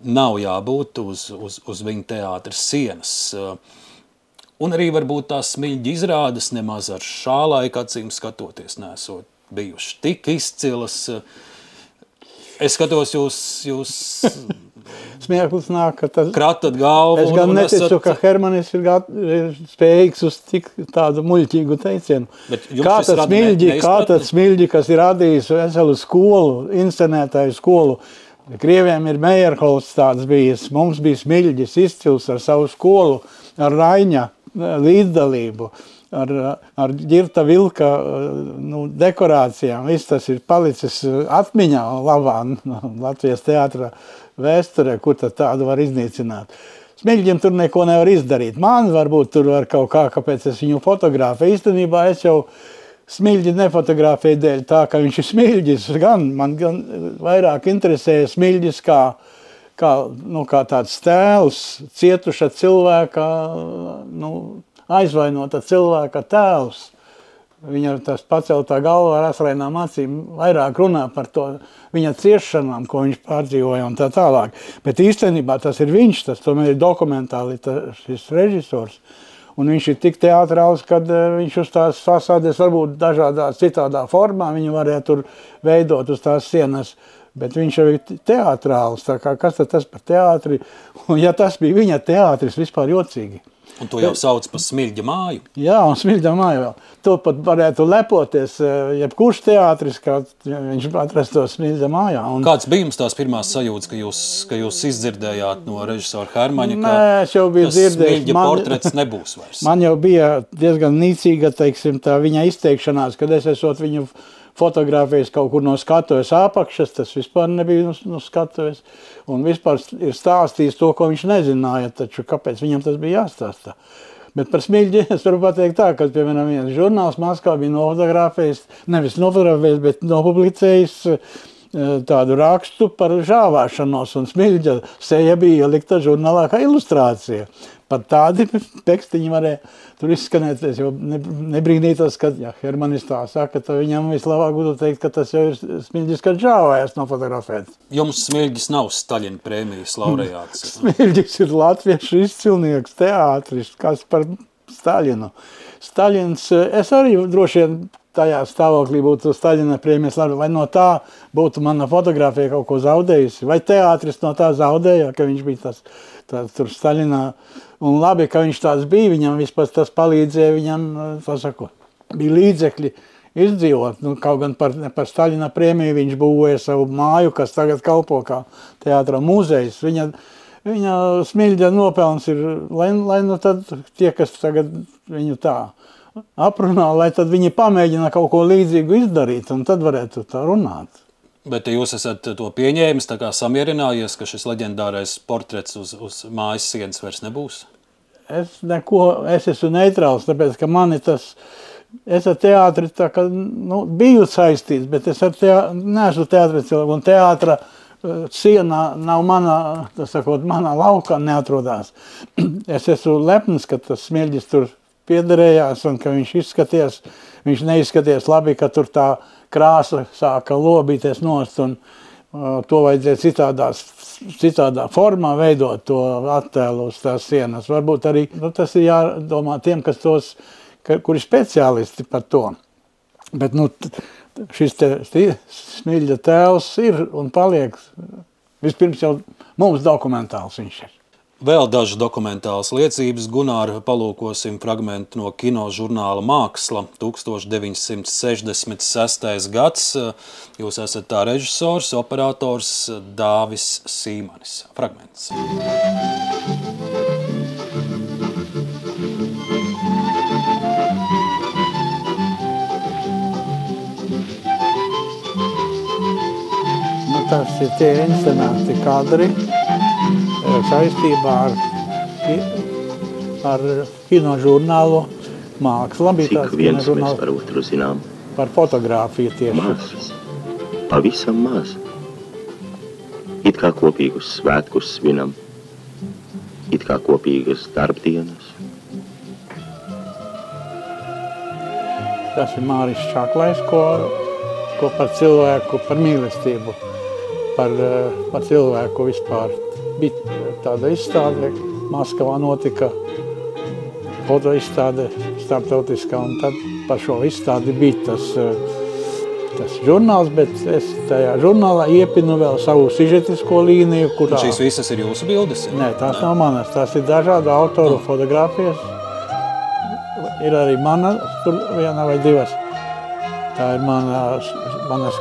nav jābūt uz, uz, uz viņa teātras sienas. Uh, Un arī varbūt tās smilģi izrādes nemaz ar šā laika acīm skatoties nesot bijuši tik izcilas. Es skatos jūs, jūs [LAUGHS] Smieklis nāk, ka tas kratat galvu. Es gan neticu, esat... ka Hermanis ir, gat, ir spējīgs uz tik tādu muļķīgu teicienu. Kā tas smilģi, kā tas smilģi, kas ir radījis veselu skolu, inscenētāju skolu, Krieviem ir Meierholsts tāds bijis, mums bija smilģis izcils ar savu skolu, ar Raiņa līdzdalību, ar, ar ģirta vilka nu, dekorācijām. Viss tas ir palicis atmiņā labā [LAUGHS] Latvijas teātra vēsturē, kur tādu var iznīcināt. Smilģim tur neko nevar izdarīt. Man varbūt tur var kaut kā, kāpēc es viņu fotografēju. Īstenībā es jau smilģi nefotografēju dēļ tā, ka viņš ir smilģis. Gan, man gan vairāk interesēja smilģis kā, kā, nu, kā tāds tēls, cietuša cilvēka, nu, aizvainota cilvēka tēls. Viņa tās paceltā galva ar asrainām acīm vairāk runā par to viņa ciešanām, ko viņš pārdzīvoja un tā tālāk. Bet īstenībā tas ir viņš, tas tomēr ir dokumentāli tas, šis režisors. Un viņš ir tik teātrāls, ka eh, viņš uz tās fasādes varbūt dažādā citādā formā viņu varētu tur veidot uz tās sienas. Bet viņš jau ir teātrāls. Kā, kas tas par teātri? [LAUGHS] Un, ja tas bija viņa teātris, vispār jocīgi. Un to jau sauc par smilģa māju. Jā, un smilģa māju vēl. To pat varētu lepoties, eh, jebkurš teātris, kā viņš atrastos smilģa mājā. Un... Kāds bija jums tās pirmās sajūtas, ka jūs, ka jūs izdzirdējāt no režisora Hermaņa, Nē, es jau biju dzirdējis. Man, portrets nebūs vairs. [LAUGHS] Man jau bija diezgan nīcīga, teiksim, tā viņa izteikšanās, kad es esot viņu fotografējas kaut kur no skatuves apakšas, tas vispār nebija no, no skatuves. Un vispār ir stāstījis to, ko viņš nezināja, taču kāpēc viņam tas bija jāstāsta. Bet par smilģi es varu pateikt tā, ka, piemēram, viens žurnāls Maskā bija nofotografējis, nevis nofotografējis, bet nopublicējis tādu rakstu par žāvāšanos, un smilģa seja bija ielikta žurnālā kā ilustrācija. Pat tādi [LAUGHS] tekstiņi varēja tur izskanēt. Es jau nebrīnītos, ka ja Hermanis tā saka, tad viņam vislabāk būtu teikt, ka tas jau ir smilģis, kad žāvājas no fotografētas. Jums smilģis nav Staļina prēmijas laureāts. [LAUGHS] smilģis ir latviešu izcilnieks, teātris, kas par Staļinu. Staļins, es arī droši vien tajā stāvoklī būtu Staļina prēmijas labi, vai no tā būtu mana fotografija kaut ko zaudējusi, vai teātris no tā zaudēja, ka viņš bija tas, tas tur Staļinā. Un labi, ka viņš tāds bija, viņam vispār tas palīdzēja, viņam, tā sakot, bija līdzekļi izdzīvot. Nu, kaut gan par, par Staļina prēmiju viņš būvēja savu māju, kas tagad kalpo kā teātra muzejs. Viņa, viņa smilģa nopelns ir, lai, lai nu tad tie, kas tagad viņu tā aprunā, lai tad viņi pamēģina kaut ko līdzīgu izdarīt, un tad varētu tā runāt. Bet jūs esat to pieņēmis, tā kā samierinājies, ka šis leģendārais portrets uz, uz mājas sienas vairs nebūs? Es neko, es esmu neitrāls, tāpēc, ka mani tas, es ar teātri tā kā, nu, biju saistīts, bet es ar teātri, neesmu teātri cilvēku, un teātra uh, sienā nav manā, tas sakot, manā laukā neatrodās. [CLEARS THROAT] Es esmu lepns, ka tas smieļģis tur piederējās un ka viņš izskaties, viņš neizskaties labi, ka tur tā krāsa sāka lobīties nost un uh, to vajadzēja citādās, citādā formā veidot to attēlu uz tās sienas. Varbūt arī nu, tas ir jādomā tiem, kas tos, ka, kuri speciālisti par to. Bet nu, šis te smilģa tēls ir un paliek, vispirms jau mums dokumentāls viņš ir. Vēl dažas dokumentālas liecības Gunāra palūkosim fragmentu no kino žurnāla Māksla 1966. gads. Jūs esat tā režisors, operators Dāvis Sīmanis. Fragments. Nu, tas ir tie inscenēti kadri, saistībā ar, ar kino žurnālu māksla. Bija tāds viens mēs par otru zinām. Par fotogrāfiju tieši. Maz, pavisam maz. It kā kopīgus svētkus svinam, it kā kopīgas darbdienas. Tas ir Māris Čaklais, ko, ko par cilvēku, par mīlestību, par, par cilvēku vispār bija tāda izstāde, Maskavā notika fotoizstāde starptautiskā, un tad par šo izstādi bija tas, tas žurnāls, bet es tajā žurnālā iepinu vēl savu sižetisko līniju, kurā... Šīs visas ir jūsu bildes? Nē, tās Nē. nav manas, tās ir dažādu autoru no. fotografijas. Ir arī mana, tur viena vai divas. Tā ir mana, manas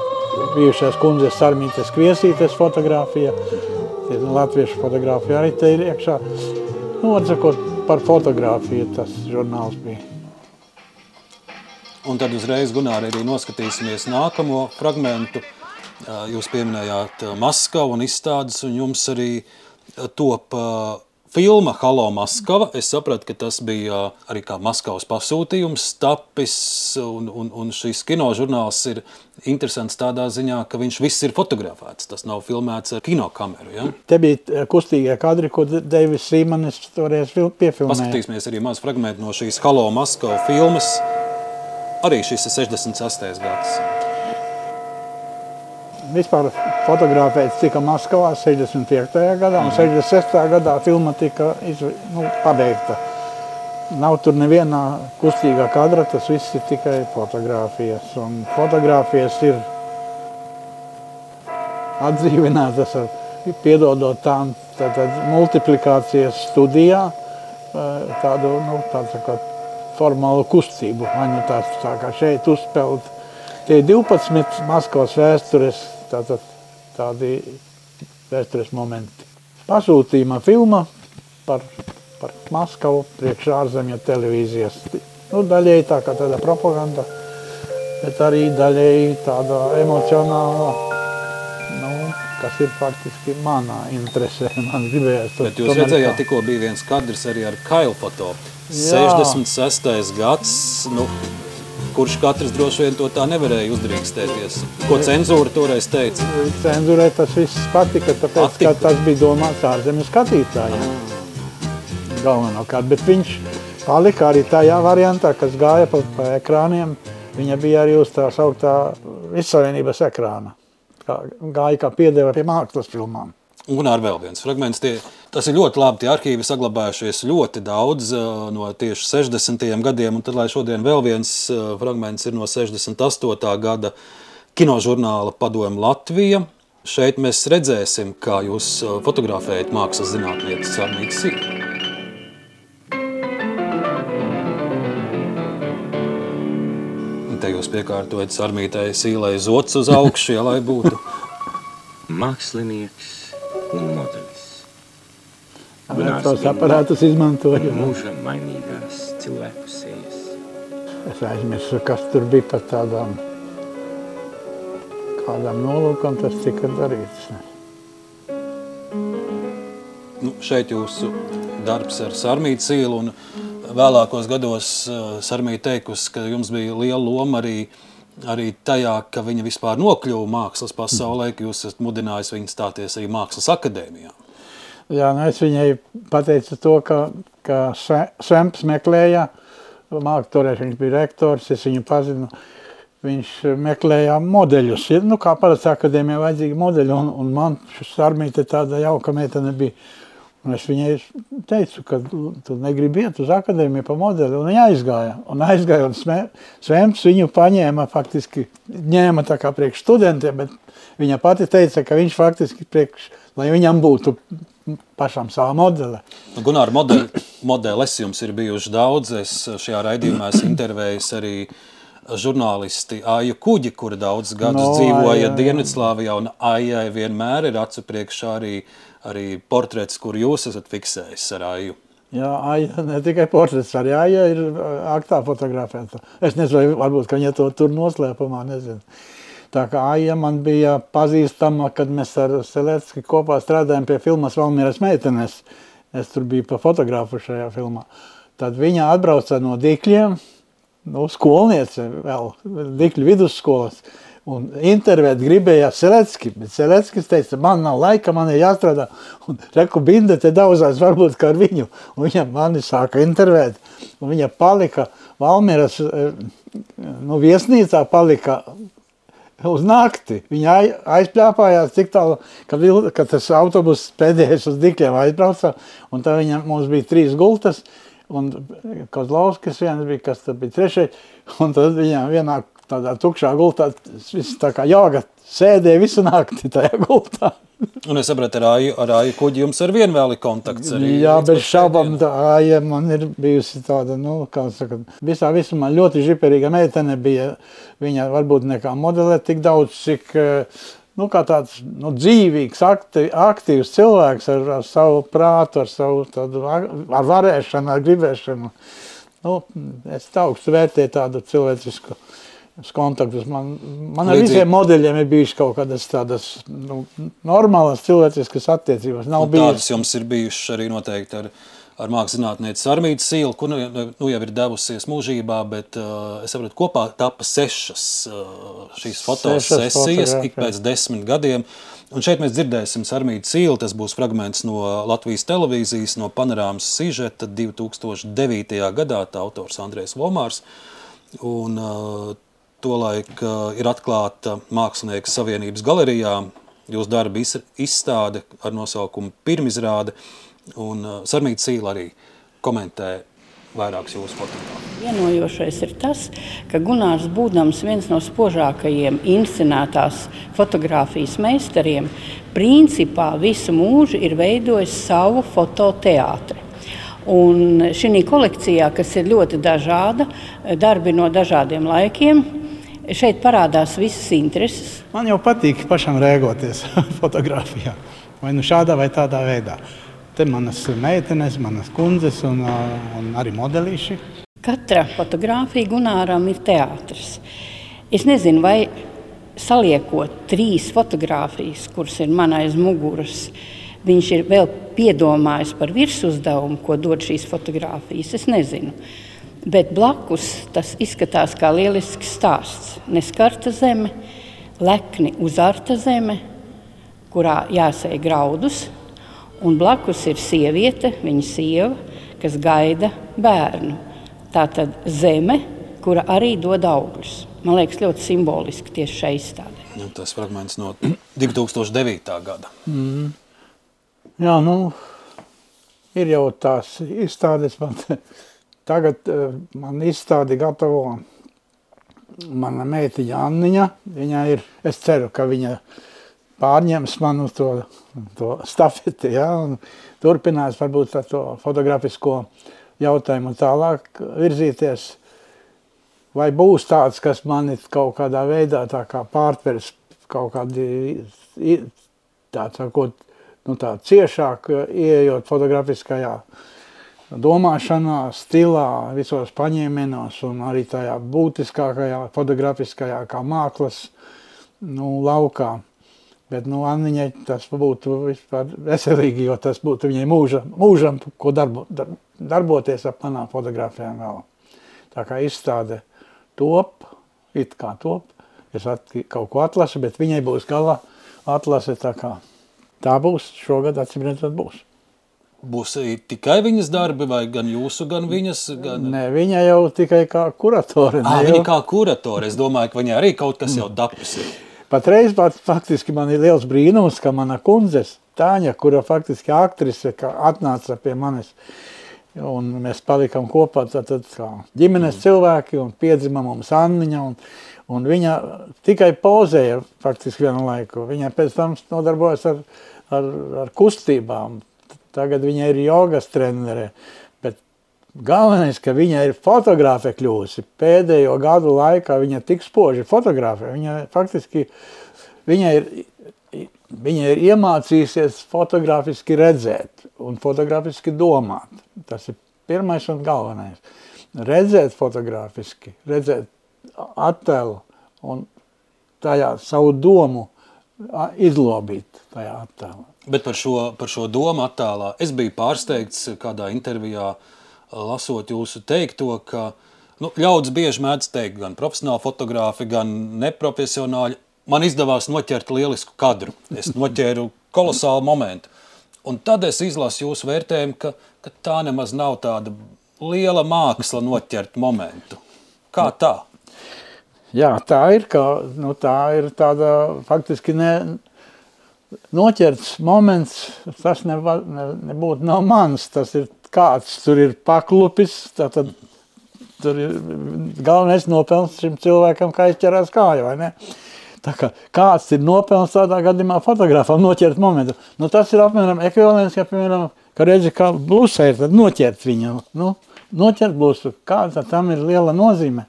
bijušās kundzes Sarmītes Kviesītes fotografija nu, latviešu fotografija arī te ir iekšā. Nu, atsakot, par fotografiju tas žurnāls bija. Un tad uzreiz, Gunāri, arī noskatīsimies nākamo fragmentu. Jūs pieminējāt Maskavu un izstādes, un jums arī top filma Halo Maskava. Es sapratu, ka tas bija arī kā Maskavas pasūtījums, tapis, un, un, un šis kinožurnāls ir interesants tādā ziņā, ka viņš viss ir fotografēts. Tas nav filmēts ar kinokameru. Ja? Te bija kustīgie kadri, ko Deivis Sīmanis toreiz piefilmēja. Paskatīsimies arī maz fragmentu no šīs Halo Maskava filmas. Arī šis ir 68. gads. Vispār fotografēts tika Maskavā 65. gadā, un 66. Mhm. gadā filma tika izv... nu, pabeigta. Nav tur nevienā kustīgā kadra, tas viss ir tikai fotografijas. Un fotografijas ir atdzīvinātas ar piedodot tām tātad, multiplikācijas studijā, tādu, nu, tādu tā formālu kustību. Vai nu tāds tā kā šeit uzspēlēt. Tie 12 Maskavas vēstures tātad tādi vēstures momenti. Pasūtījuma filma par, par Maskavu priekš ārzemju televīzijas. Nu, daļēji tā kā tāda propaganda, bet arī daļēji tāda emocionāla, nu, kas ir faktiski manā interesē. [LAUGHS] Man gribējās to. Bet jūs redzējāt, tikko bija viens kadrs arī ar Kailu foto. 66. gads, nu, kurš katrs droši vien to tā nevarēja uzdrīkstēties. Ko cenzūra toreiz teica? Cenzūrai tas viss patika, tāpēc, patika. ka tas bija domāts ārzemju skatītājiem. Galvenokārt, bet viņš palika arī tajā variantā, kas gāja pa, pa ekrāniem. Viņa bija arī uz tā sauktā vissavienības ekrāna. Kā, gāja kā piedeva pie mākslas filmām. Un ar vēl viens fragments. Tie, tas ir ļoti labi. Tie arhīvi saglabājušies ļoti daudz uh, no tieši 60. gadiem. Un tad, lai šodien vēl viens uh, fragments ir no 68. gada kinožurnāla Padomu Latvija. Šeit mēs redzēsim, kā jūs uh, fotografējat mākslas zinātnieces Armītas Sīku. Te jūs piekārtojat sarmītai sīlai zots uz augšu, ja lai būtu. [LAUGHS] Mākslinieks un modelis. Tos aparātus izmantoja. Mūža mainīgās cilvēku sejas. Es aizmirsu, kas tur bija par tādām, kādām nolūkam tas tika darīts. Nu, šeit jūsu darbs ar Sarmītu Cīlu un vēlākos gados uh, Sarmīta teikusi, ka jums bija liela loma arī arī tajā, ka viņa vispār nokļuva mākslas pasaulē, ka jūs esat mudinājis viņu stāties arī mākslas akadēmijā. Jā, nu es viņai pateicu to, ka, ka Svemps meklēja māku turēšanu, viņš bija rektors, es viņu pazinu. Viņš meklēja modeļus. Nu, kā parasti akadēmijā vajadzīgi modeļi, un, un man šis armīte tāda jauka meitene bija. Un es viņai teicu, ka tu negribi iet uz akadēmiju pa modeli, un viņa aizgāja. Un aizgāja, un Svems viņu paņēma, faktiski ņēma tā kā priekš studentiem, bet viņa pati teica, ka viņš faktiski priekš, lai viņam būtu pašam sava modele. Nu, Gunār, modeli, [CLEARS THROAT] modeles jums ir bijuši daudz. Es šajā raidījumā esmu intervējis arī žurnālisti Aiju Kuģi, kura daudz gadus No, dzīvoja. Dienvidslāvijā, un Aijai vienmēr ir acu priekšā arī, arī portrets, kur jūs esat fiksējis ar Aiju. Jā, Aija, ne tikai portrets, arī Aija ir aktā fotografēta. Es nezinu, varbūt, ka viņa to tur noslēpumā, nezinu. Tā kā Aija man bija pazīstama, kad mēs ar Selecki kopā strādājām pie filmas Valmieras meitenes. Es tur biju pa fotografu šajā filmā. Tad viņa atbrauca no Dikļiem, nu, skolniece vēl, Dikļu vidusskolas. Un intervēt gribēja Selecki, bet Seleckis teica, man nav laika, man ir jāstrādā. Un reku binde te daudzās varbūt kā ar viņu. Un viņa mani sāka intervēt. Un viņa palika Valmieras, eh, nu, viesnīcā palika uz nakti. Viņa ai- aizpļāpājās tik tālu, ka, vil, ka tas autobus pēdējais uz Dikļiem aizbrauca. Un tā viņa, mums bija trīs gultas. Un Kozlovskis viens bija, kas tad bija trešais. Un tad viņa vienā tādā tukšā gultā, viss tā kā joga, sēdēja visu nakti tajā gultā. Un es sapratu, ar Aiju, ar Aiju Kuģi jums ar vienu vēl ir kontakts. Arī Jā, bez šaubām, tā Aija man ir bijusi tāda, nu, kā saka, visā visumā ļoti žiperīga meitene bija. Viņa varbūt nekā modelē tik daudz, cik, eh, nu, kā tāds, nu, dzīvīgs, akti, aktīvs cilvēks ar, ar savu prātu, ar savu tādu, ar ar varēšanu, ar gribēšanu. Nu, es tā augstu vērtēju tādu cilvēcisku kontaktus. Man, man ar Līdzīgi- visiem modeļiem ir bijušas kaut kādas tādas nu, normālas cilvēciskas attiecības. Nav Un bijis Tādas jums ir bijušas arī noteikti ar, ar mākslinieci Armītas Sīlu, kur nu, nu jau ir devusies mūžībā, bet uh, es saprotu, kopā tapa sešas uh, šīs fotosesijas ik pēc desmit gadiem. Un šeit mēs dzirdēsim Armītu Sīlu, tas būs fragments no Latvijas televīzijas, no panorāmas sižeta 2009. gadā, tā autors Andrēs Vomārs. Un, uh, Tolaik ir atklāta Mākslinieku savienības galerijā jūsu darba iz- izstāde ar nosaukumu Pirmizrāde. Un Sarmīta Sīla arī komentē vairākus jūsu fotogrāfus. Vienojošais ir tas, ka Gunārs, būdams viens no spožākajiem inscenētās fotografijas meistariem, principā visu mūžu ir veidojis savu fototeātri. Un šī kolekcijā, kas ir ļoti dažāda, darbi no dažādiem laikiem, šeit parādās visas intereses. Man jau patīk pašam rēkoties [LAUGHS] fotografijā. Vai nu šādā vai tādā veidā. Te manas meitenes, manas kundzes un, un arī modelīši. Katra fotografija Gunāram ir teātris. Es nezinu, vai saliekot trīs fotogrāfijas, kuras ir man aiz muguras, viņš ir vēl piedomājis par virsuzdevumu, ko dod šīs fotogrāfijas. Es nezinu. Bet blakus tas izskatās kā lielisks stāsts. Neskarta zeme, lekni uzarta zeme, kurā jāsēj graudus, un blakus ir sieviete, viņa sieva, kas gaida bērnu. Tā tad zeme, kura arī dod augļus. Man liekas, ļoti simboliski tieši šai izstādē. Nu, tas fragments no [CLEARS THROAT] 2009. gada. Jā, nu, ir jau tās izstādes. Man, tagad eh, man izstādi gatavo mana meitiņa Anniņa. Viņa ir, es ceru, ka viņa pārņems manu to, to stafeti, ja, un turpinās varbūt ar to fotografisko jautājumu tālāk virzīties. Vai būs tāds, kas mani kaut kādā veidā tā kā pārtvers kaut kādi, tā sakot, nu tā ciešāk ieejot fotografiskajā domāšanā, stilā, visos paņēmienos un arī tajā būtiskākajā fotografiskajā kā māklas nu, laukā. Bet nu, Anniņai tas būtu vispār veselīgi, jo tas būtu viņai mūža, mūžam, ko darbo, dar, darboties ap manām fotografijām vēl. Tā kā izstāde top, it kā top, es at, kaut ko atlasu, bet viņai būs gala atlase tā kā. Tā būs, šogad atsimredzot būs. Būs tikai viņas darbi, vai gan jūsu, gan viņas? Gan... Nē, viņa jau tikai kā kuratore. À, ne viņa jau- kā kuratore. Es domāju, ka viņai arī kaut kas jau tapis. ir. Patreiz pat, faktiski man ir liels brīnums, ka mana kundze Tāņa, kura faktiski aktrise, atnāca pie manis, un mēs palikām kopā, tad, tad kā ģimenes cilvēki, un piedzima mums Anniņa, un, un viņa tikai pozēja faktiski vienu laiku. Viņa pēc tam nodarbojas ar, ar, ar kustībām. Tagad viņa ir jogas trenere, bet galvenais, ka viņa ir fotogrāfe kļūsi. Pēdējo gadu laikā viņa tik spoži fotografē. Viņa faktiski, viņa ir, viņa ir iemācījusies fotografiski redzēt un fotografiski domāt. Tas ir pirmais un galvenais. Redzēt fotografiski, redzēt attēlu un tajā savu domu izlobīt tajā attēlā. Bet par šo, par šo domu attēlā es biju pārsteigts kādā intervijā, lasot jūsu teikto, ka nu, ļaudis bieži mēdz teikt, gan profesionāli fotografi, gan neprofesionāļi. Man izdevās noķert lielisku kadru. Es noķēru kolosālu momentu. Un tad es izlasu jūsu vērtējumu, ka, ka tā nemaz nav tāda liela māksla noķert momentu. Kā tā? Jā, tā ir, ka, nu, tā ir tāda faktiski ne, noķerts moments, tas neva, ne, nebūtu nav mans, tas ir kāds, tur ir paklupis, tātad tur ir galvenais nopelns šim cilvēkam, kā izķerās kāju, vai ne? Tā kā kāds ir nopelns tādā gadījumā fotografam noķert momentu. Nu, tas ir apmēram ekvivalents, ja, piemēram, ka redzi, kā blusē ir, tad noķert viņu. Nu, noķert blusu, kāda tam ir liela nozīme.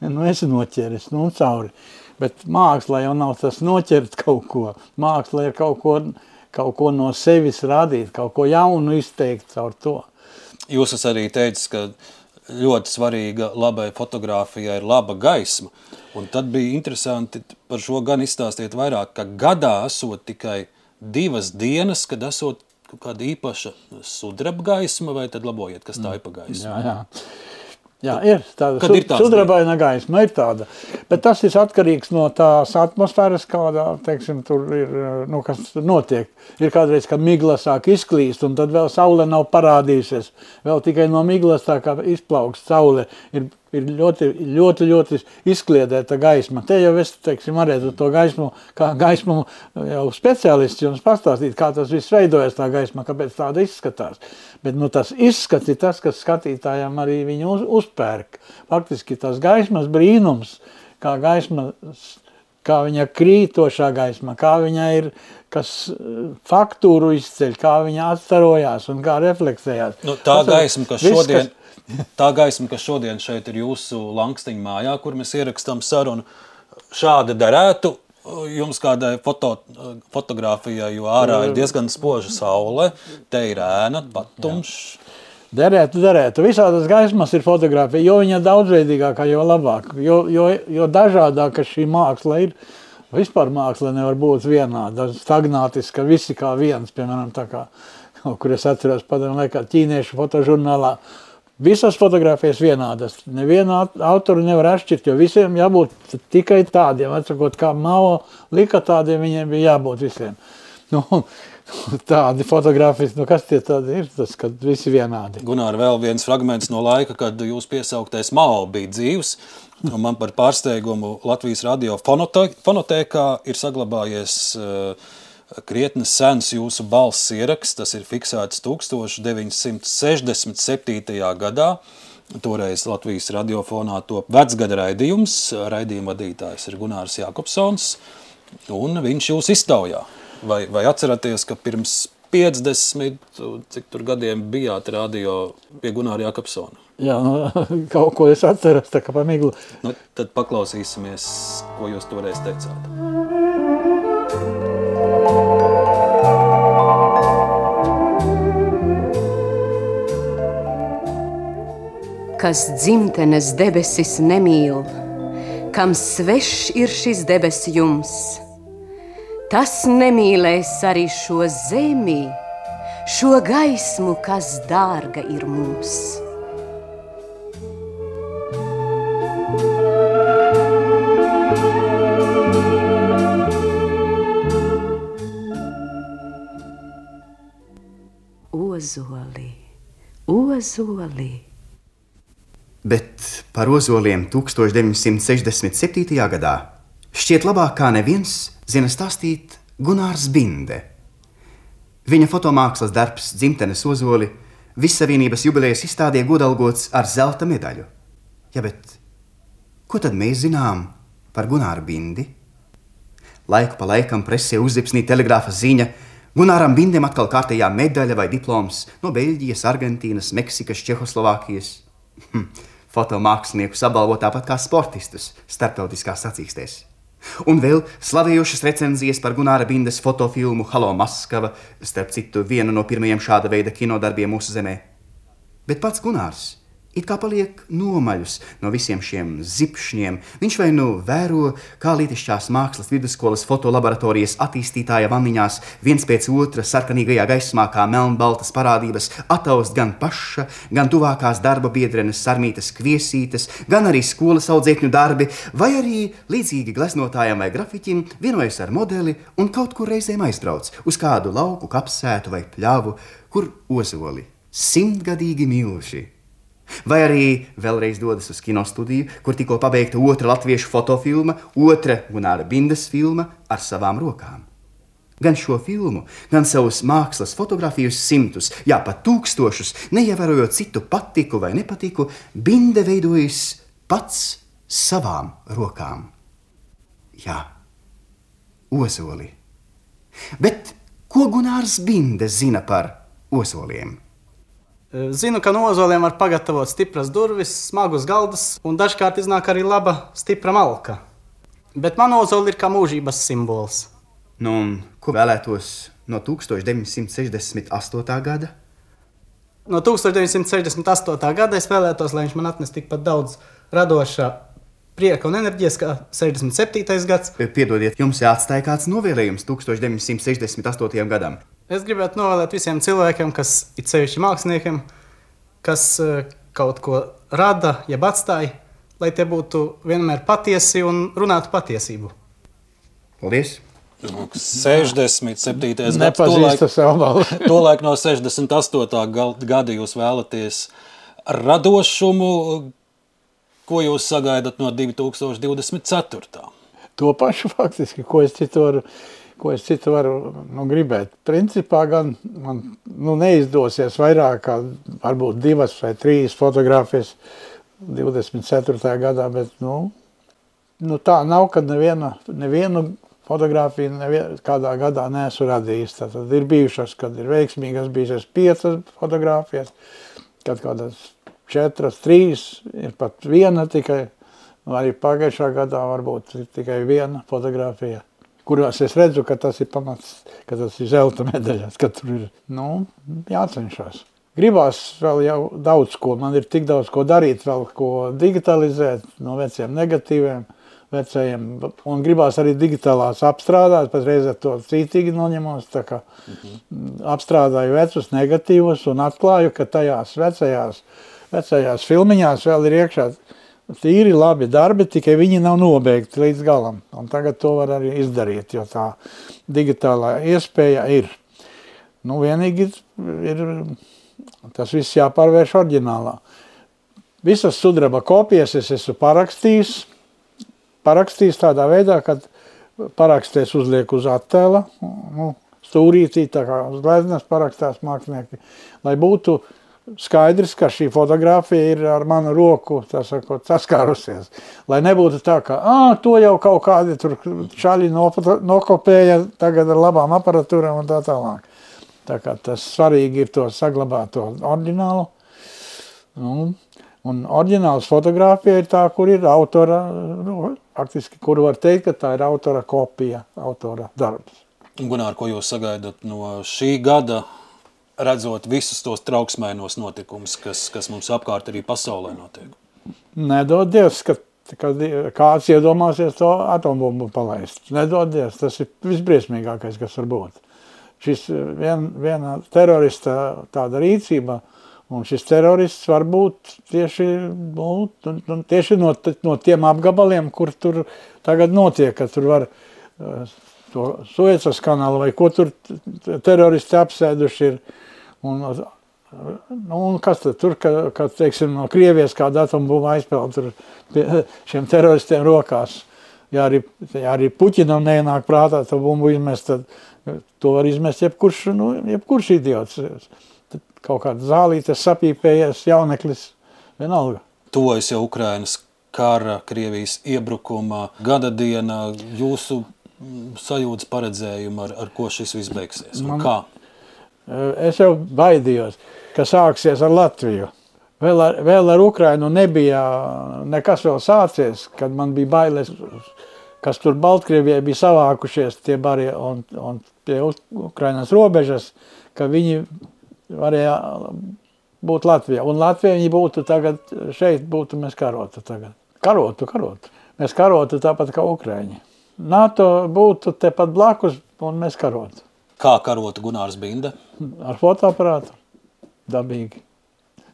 Nu, esi noķeris, nu, un cauri. Bet mākslā jau nav tas noķert kaut ko. Mākslā ir kaut ko, kaut ko no sevis radīt, kaut ko jaunu izteikt caur to. Jūs esat arī teicis, ka ļoti svarīga labai fotografijai ir laba gaisma. Un tad bija interesanti par šo gan izstāstīt vairāk, ka gadā esot tikai divas dienas, kad esot kaut kāda īpaša sudraba gaisma, vai tad labojiet, kas tā ir pa gaismu. Jā, jā. Jā, ir tāda Kad ir tās sudrabaina gaisma, ir tāda. Bet tas ir atkarīgs no tās atmosfēras, kādā, teiksim, tur ir, nu, kas notiek. Ir kādreiz, kad migla sāk izklīst, un tad vēl saule nav parādījusies. Vēl tikai no miglas tā kā izplaukst saule. Ir, ir ļoti, ļoti, ļoti izkliedēta gaisma. Te jau es, teiksim, varētu to gaismu, kā gaismu jau speciālists jums pastāstīt, kā tas viss veidojas tā gaisma, kāpēc tāda izskatās. Bet nu, tas izskats ir tas, kas skatītājiem arī viņu uz, uzpērk. Faktiski tas gaismas brīnums, kā gaisma, kā viņa krītošā gaisma, kā viņa ir, kas eh, faktūru izceļ, kā viņa atstarojās un kā refleksējās. Nu, tā Tas gaisma, kas viss, šodien, tā gaisma, kas šodien šeit ir jūsu lankstiņa mājā, kur mēs ierakstām sarunu, šāda derētu jums kādai foto, fotografijai, jo ārā ir diezgan spoža saule, te ir ēna, patumš. Derētu, derētu. Visādas gaismas ir fotografija, jo viņa daudzveidīgākā, jo labāk. Jo, jo, jo dažādāka šī māksla ir. Vispār māksla nevar būt vienāda, stagnātiska, visi kā viens. Piemēram, tā kā, kur es atceros padomu laikā ķīniešu fotožurnālā. Visas fotogrāfijas vienādas. Nevienu autoru nevar atšķirt, jo visiem jābūt tikai tādiem. Atsakot, kā Mao lika tādiem, viņiem bija jābūt visiem. Nu, [LAUGHS] tādi fotogrāfijas, nu kas tie tādi ir, tas, kad visi vienādi. Gunār, vēl viens fragments no laika, kad jūs piesauktais Mao bija dzīvs. Un man par pārsteigumu Latvijas radio fonotē- fonotēkā ir saglabājies uh, krietni sens jūsu balss ieraksts. Tas ir fiksēts 1967. gadā. Toreiz Latvijas radiofonā top vecgada raidījums. Raidījuma vadītājs ir Gunārs Jakobsons, un viņš jūs iztaujā. Vai, vai atceraties, ka pirms 50 cik tur gadiem bijāt radio pie Gunāra Jakobsona? Jā, nu, [LAUGHS] kaut ko es atceros, tā kā pamiglu. Nu, tad paklausīsimies, ko jūs toreiz teicāt. Kas dzimtenes debesis nemīl, kam svešs ir šis debesis jums. Tas nemīlēs arī šo zemi, šo gaismu, kas dārga ir mums. Ozoli. ozolī. Bet par ozoliem 1967. gadā šķiet labāk kā neviens zina stāstīt Gunārs Binde. Viņa fotomākslas darbs dzimtenes ozoli Vissavienības jubilejas izstādē godalgots ar zelta medaļu. Ja, bet ko tad mēs zinām par Gunāru Bindi? Laiku pa laikam presē uzzipsnīja telegrāfa ziņa, Gunāram Bindam atkal kārtējā medaļa vai diploms no Beļģijas, Argentīnas, Meksikas, Čehoslovākijas. Hm, fotomāksliniekus apbalvo tāpat kā sportistus starptautiskās sacīkstēs. Un vēl slavējošas recenzijas par Gunāra Bindas fotofilmu Halo Maskava, starp citu, vienu no pirmajiem šāda veida kinodarbiem mūsu zemē. Bet pats Gunārs It kā paliek nomaļus no visiem šiem zipšņiem. Viņš vai nu vēro, kā Latvijas mākslas vidusskolas fotolaboratorijas attīstītāja vaniņās viens pēc otra sarkanīgajā gaismā, kā melnbaltas parādības, ataust gan paša, gan tuvākās darba biedrenes sarmītas kviesītes, gan arī skolas audzēkņu darbi, vai arī līdzīgi gleznotājam vai grafiķim vienojas ar modeli un kaut kur reizēm aizbrauc uz kādu lauku kapsētu vai pļavu, kur ozoli simtgadīgi milži Vai arī vēlreiz dodas uz kinostudiju, kur tikko pabeigta otra latviešu fotofilma, otra Gunāra Bindas filma ar savām rokām. Gan šo filmu, gan savus mākslas fotografijas simtus, jā, pat tūkstošus, neievērojot citu patiku vai nepatiku, Binde veidojas pats savām rokām. Jā, ozoli. Bet ko Gunārs Binde zina par ozoliem? Zinu, ka no ozoliem var pagatavot stipras durvis, smagus galdus, un dažkārt iznāk arī laba, stipra malka. Bet man ozola ir kā mūžības simbols. Nu, ko vēlētos no 1968. gada? No 1968. gada es vēlētos, lai viņš man atnes tikpat daudz radoša prieka un enerģijas kā 67. gads. Piedodiet, jums jāatstāj kāds novēlējums 1968. gadam. Es gribētu novēlēt visiem cilvēkiem, kas ir sevišķi māksliniekiem, kas uh, kaut ko rada, jeb atstāja, lai tie būtu vienmēr patiesi un runātu patiesību. Paldies! 67. gads. Nepazīstu savu valsti. [LAUGHS] Tolaik no 68. gada jūs vēlaties radošumu, ko jūs sagaidat no 2024. To pašu faktiski, ko es citu varu ko es citu varu nu, gribēt. Principā gan man nu, neizdosies vairāk kā varbūt divas vai trīs fotogrāfijas 24. gadā, bet nu, nu tā nav, kad neviena, nevienu fotografiju nevien, kādā gadā neesmu radījis. Tad ir bijušas, kad ir veiksmīgas bijušas piecas fotogrāfijas, kad kādas četras, trīs, ir pat viena tikai, nu, arī pagājušā gadā varbūt tikai viena fotografija kurās es redzu, ka tas ir pamats, ka tas ir zelta medaļas, ka tur ir, nu, jācenšas. Gribās vēl jau daudz ko, man ir tik daudz ko darīt, vēl ko digitalizēt no veciem negatīviem, vecajiem, un gribās arī digitālās apstrādāt, pat reizē to cītīgi noņemos, tā kā mhm. apstrādāju vecus negatīvus un atklāju, ka tajās vecajās, vecajās filmiņās vēl ir iekšā tīri labi darbi, tikai viņi nav nobeigti līdz galam. Un tagad to var arī izdarīt, jo tā digitālā iespēja ir. Nu, vienīgi ir tas viss jāpārvērš oriģinālā. Visas sudraba kopijas es esmu parakstījis, parakstījis tādā veidā, kad parakstēs uzliek uz attēla, nu, stūrītī, tā kā uz gleznas parakstās mākslinieki, lai būtu uh, skaidrs, ka šī fotografija ir ar manu roku sakot, saskārusies. Lai nebūtu tā, ka to jau kaut kādi šādi nokopēja tagad ar labām aparatūrām un tā tālāk. Tā kā tas svarīgi ir to saglabāt to oriģinālu. Nu, un oriģināls fotografija ir tā, kur ir autora, nu, faktiski, kur var teikt, ka tā ir autora kopija, autora darbs. Gunār, ko jūs sagaidat no šī gada redzot visus tos trauksmainos notikumus, kas, kas mums apkārt arī pasaulē notiek? Nedodies, ka kad kāds iedomāsies to atombumbu palaist. Nedodies, tas ir visbriesmīgākais, kas var būt. Šis vien, viena terorista tāda rīcība, un šis terorists var būt tieši, nu, tieši no, no tiem apgabaliem, kur tur tagad notiek, ka tur var to Suecas kanālu vai ko tur teroristi apsēduši ir, un Nu, un kas tad tur, ka, ka teiksim, no Krievijas kāda atombumba aizpeld šiem teroristiem rokās. Ja arī, ja arī Puķinam neienāk prātā to bumbu izmest, tad to var izmest jebkurš, nu, jebkurš idiots. Tad kaut kāda zālīte sapīpējies jauneklis, vienalga. Tuvojas jau Ukrainas kara, Krievijas iebrukuma gada diena, jūsu mm, sajūtas paredzējumu, ar, ar ko šis viss beigsies? Man- kā? Es jau baidījos, ka sāksies ar Latviju. Vēl ar, vēl ar Ukrainu nebija nekas vēl sācies, kad man bija bailes, kas tur Baltkrievijai bija savākušies tie bari un, un pie Uk- Ukrainas robežas, ka viņi varēja būt Latvijā. Un Latvija viņi būtu tagad šeit, būtu mēs karotu tagad. Karotu, karotu. Mēs karotu tāpat kā Ukraiņi. NATO būtu tepat blakus un mēs karotu. Kā karota Gunārs Binde? Ar fotoaparātu. Dabīgi.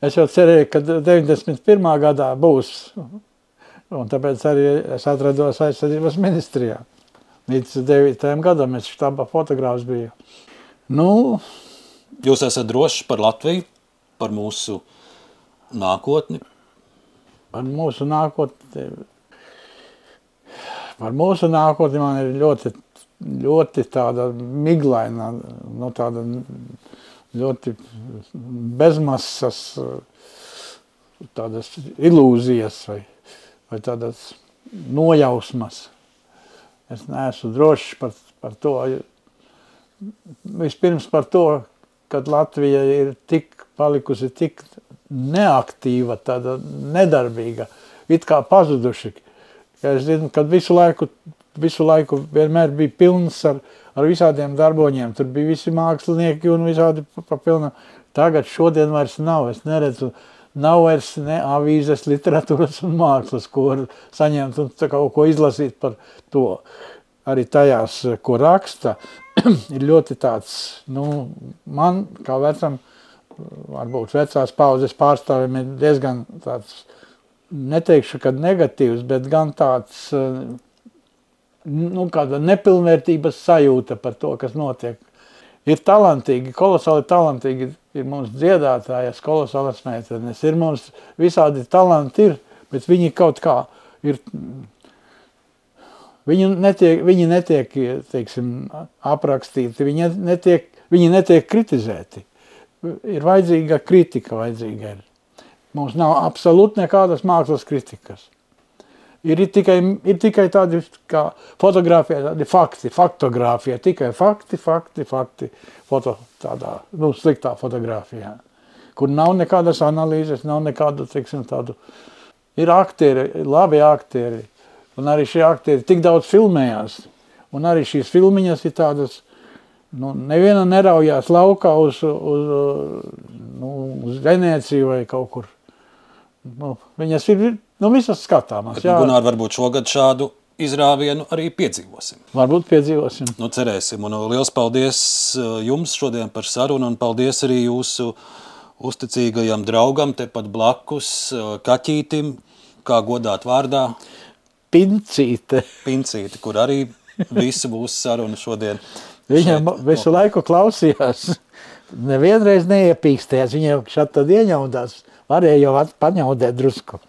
Es jau cerēju, ka 91. gadā būs. Un tāpēc arī es atrados aizsardzības ministrijā. Līdz 9. gadam es štaba fotogrāfs biju. Nu, Jūs esat droši par Latviju, par mūsu nākotni. par mūsu nākotni. Par mūsu nākotni man ir ļoti, ļoti tāda miglaina, nu, tāda ļoti bezmasas tādas ilūzijas vai, vai tādas nojausmas. Es neesmu drošs par, par to. Vispirms par to, ka Latvija ir tik palikusi tik neaktīva, tāda nedarbīga, it kā pazuduši. Ja es zinu, ka visu laiku, visu laiku vienmēr bija pilns ar, ar visādiem darboņiem. Tur bija visi mākslinieki un visādi pa, pa pilna. Tagad šodien vairs nav, es neredzu, nav vairs ne avīzes, literatūras un mākslas, ko var saņemt un kaut ko izlasīt par to. Arī tajās, ko raksta, [CLEARS THROAT] ir ļoti tāds, nu, man kā vecam, varbūt vecās paudzes pārstāvim ir diezgan tāds, neteikšu, ka negatīvs, bet gan tāds, nu, kāda nepilnvērtības sajūta par to, kas notiek. Ir talantīgi, kolosāli talantīgi, ir mums dziedātājas, kolosālas meitenes, ir mums visādi talanti ir, bet viņi kaut kā ir, viņi netiek, viņi netiek, teiksim, aprakstīti, viņi netiek, viņi netiek kritizēti. Ir vajadzīga kritika, vajadzīga ir. Mums nav absolūti nekādas mākslas kritikas. Ir tikai, ir tikai tādi kā fotografija, tādi fakti, faktogrāfija, tikai fakti, fakti, fakti, foto tādā, nu, sliktā fotografijā, kur nav nekādas analīzes, nav nekādu, teiksim, tādu, ir aktieri, labi aktieri, un arī šie aktieri tik daudz filmējās, un arī šīs filmiņas ir tādas, nu, neviena neraujās laukā uz, uz, nu, uz Venēciju vai kaut kur. Nu, viņas ir nu, visas skatāmas. Bet, nu, Gunār, varbūt šogad šādu izrāvienu arī piedzīvosim. Varbūt piedzīvosim. Nu, cerēsim. Un liels paldies uh, jums šodien par sarunu, un paldies arī jūsu uzticīgajam draugam, tepat blakus uh, kaķītim, kā godāt vārdā. Pincīte. Pincīte, kur arī visa būs saruna šodien. Viņam šeit, visu laiku klausījās. Nevienreiz neiepīkstējās. Viņam šādi tad ieņaudās. Varēja jau paņaudēt drusku.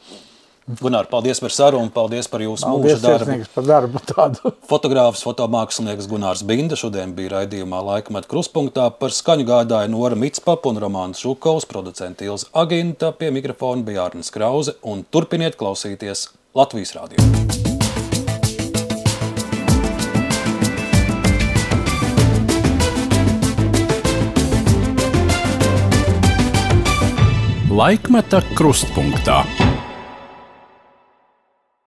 Gunār, paldies par sarunu, paldies par jūsu paldies, mūža darbu. par darbu tādu. [LAUGHS] Fotogrāfs, fotomākslinieks Gunārs Binda šodien bija raidījumā Laikameta kruspunktā par skaņu gādāja Nora Mitspapa un Romāns Žukovs, producenti Ilza Aginta, pie mikrofona bija Ārnes Krauze un turpiniet klausīties Latvijas rādio. Laikmeta krustpunktā.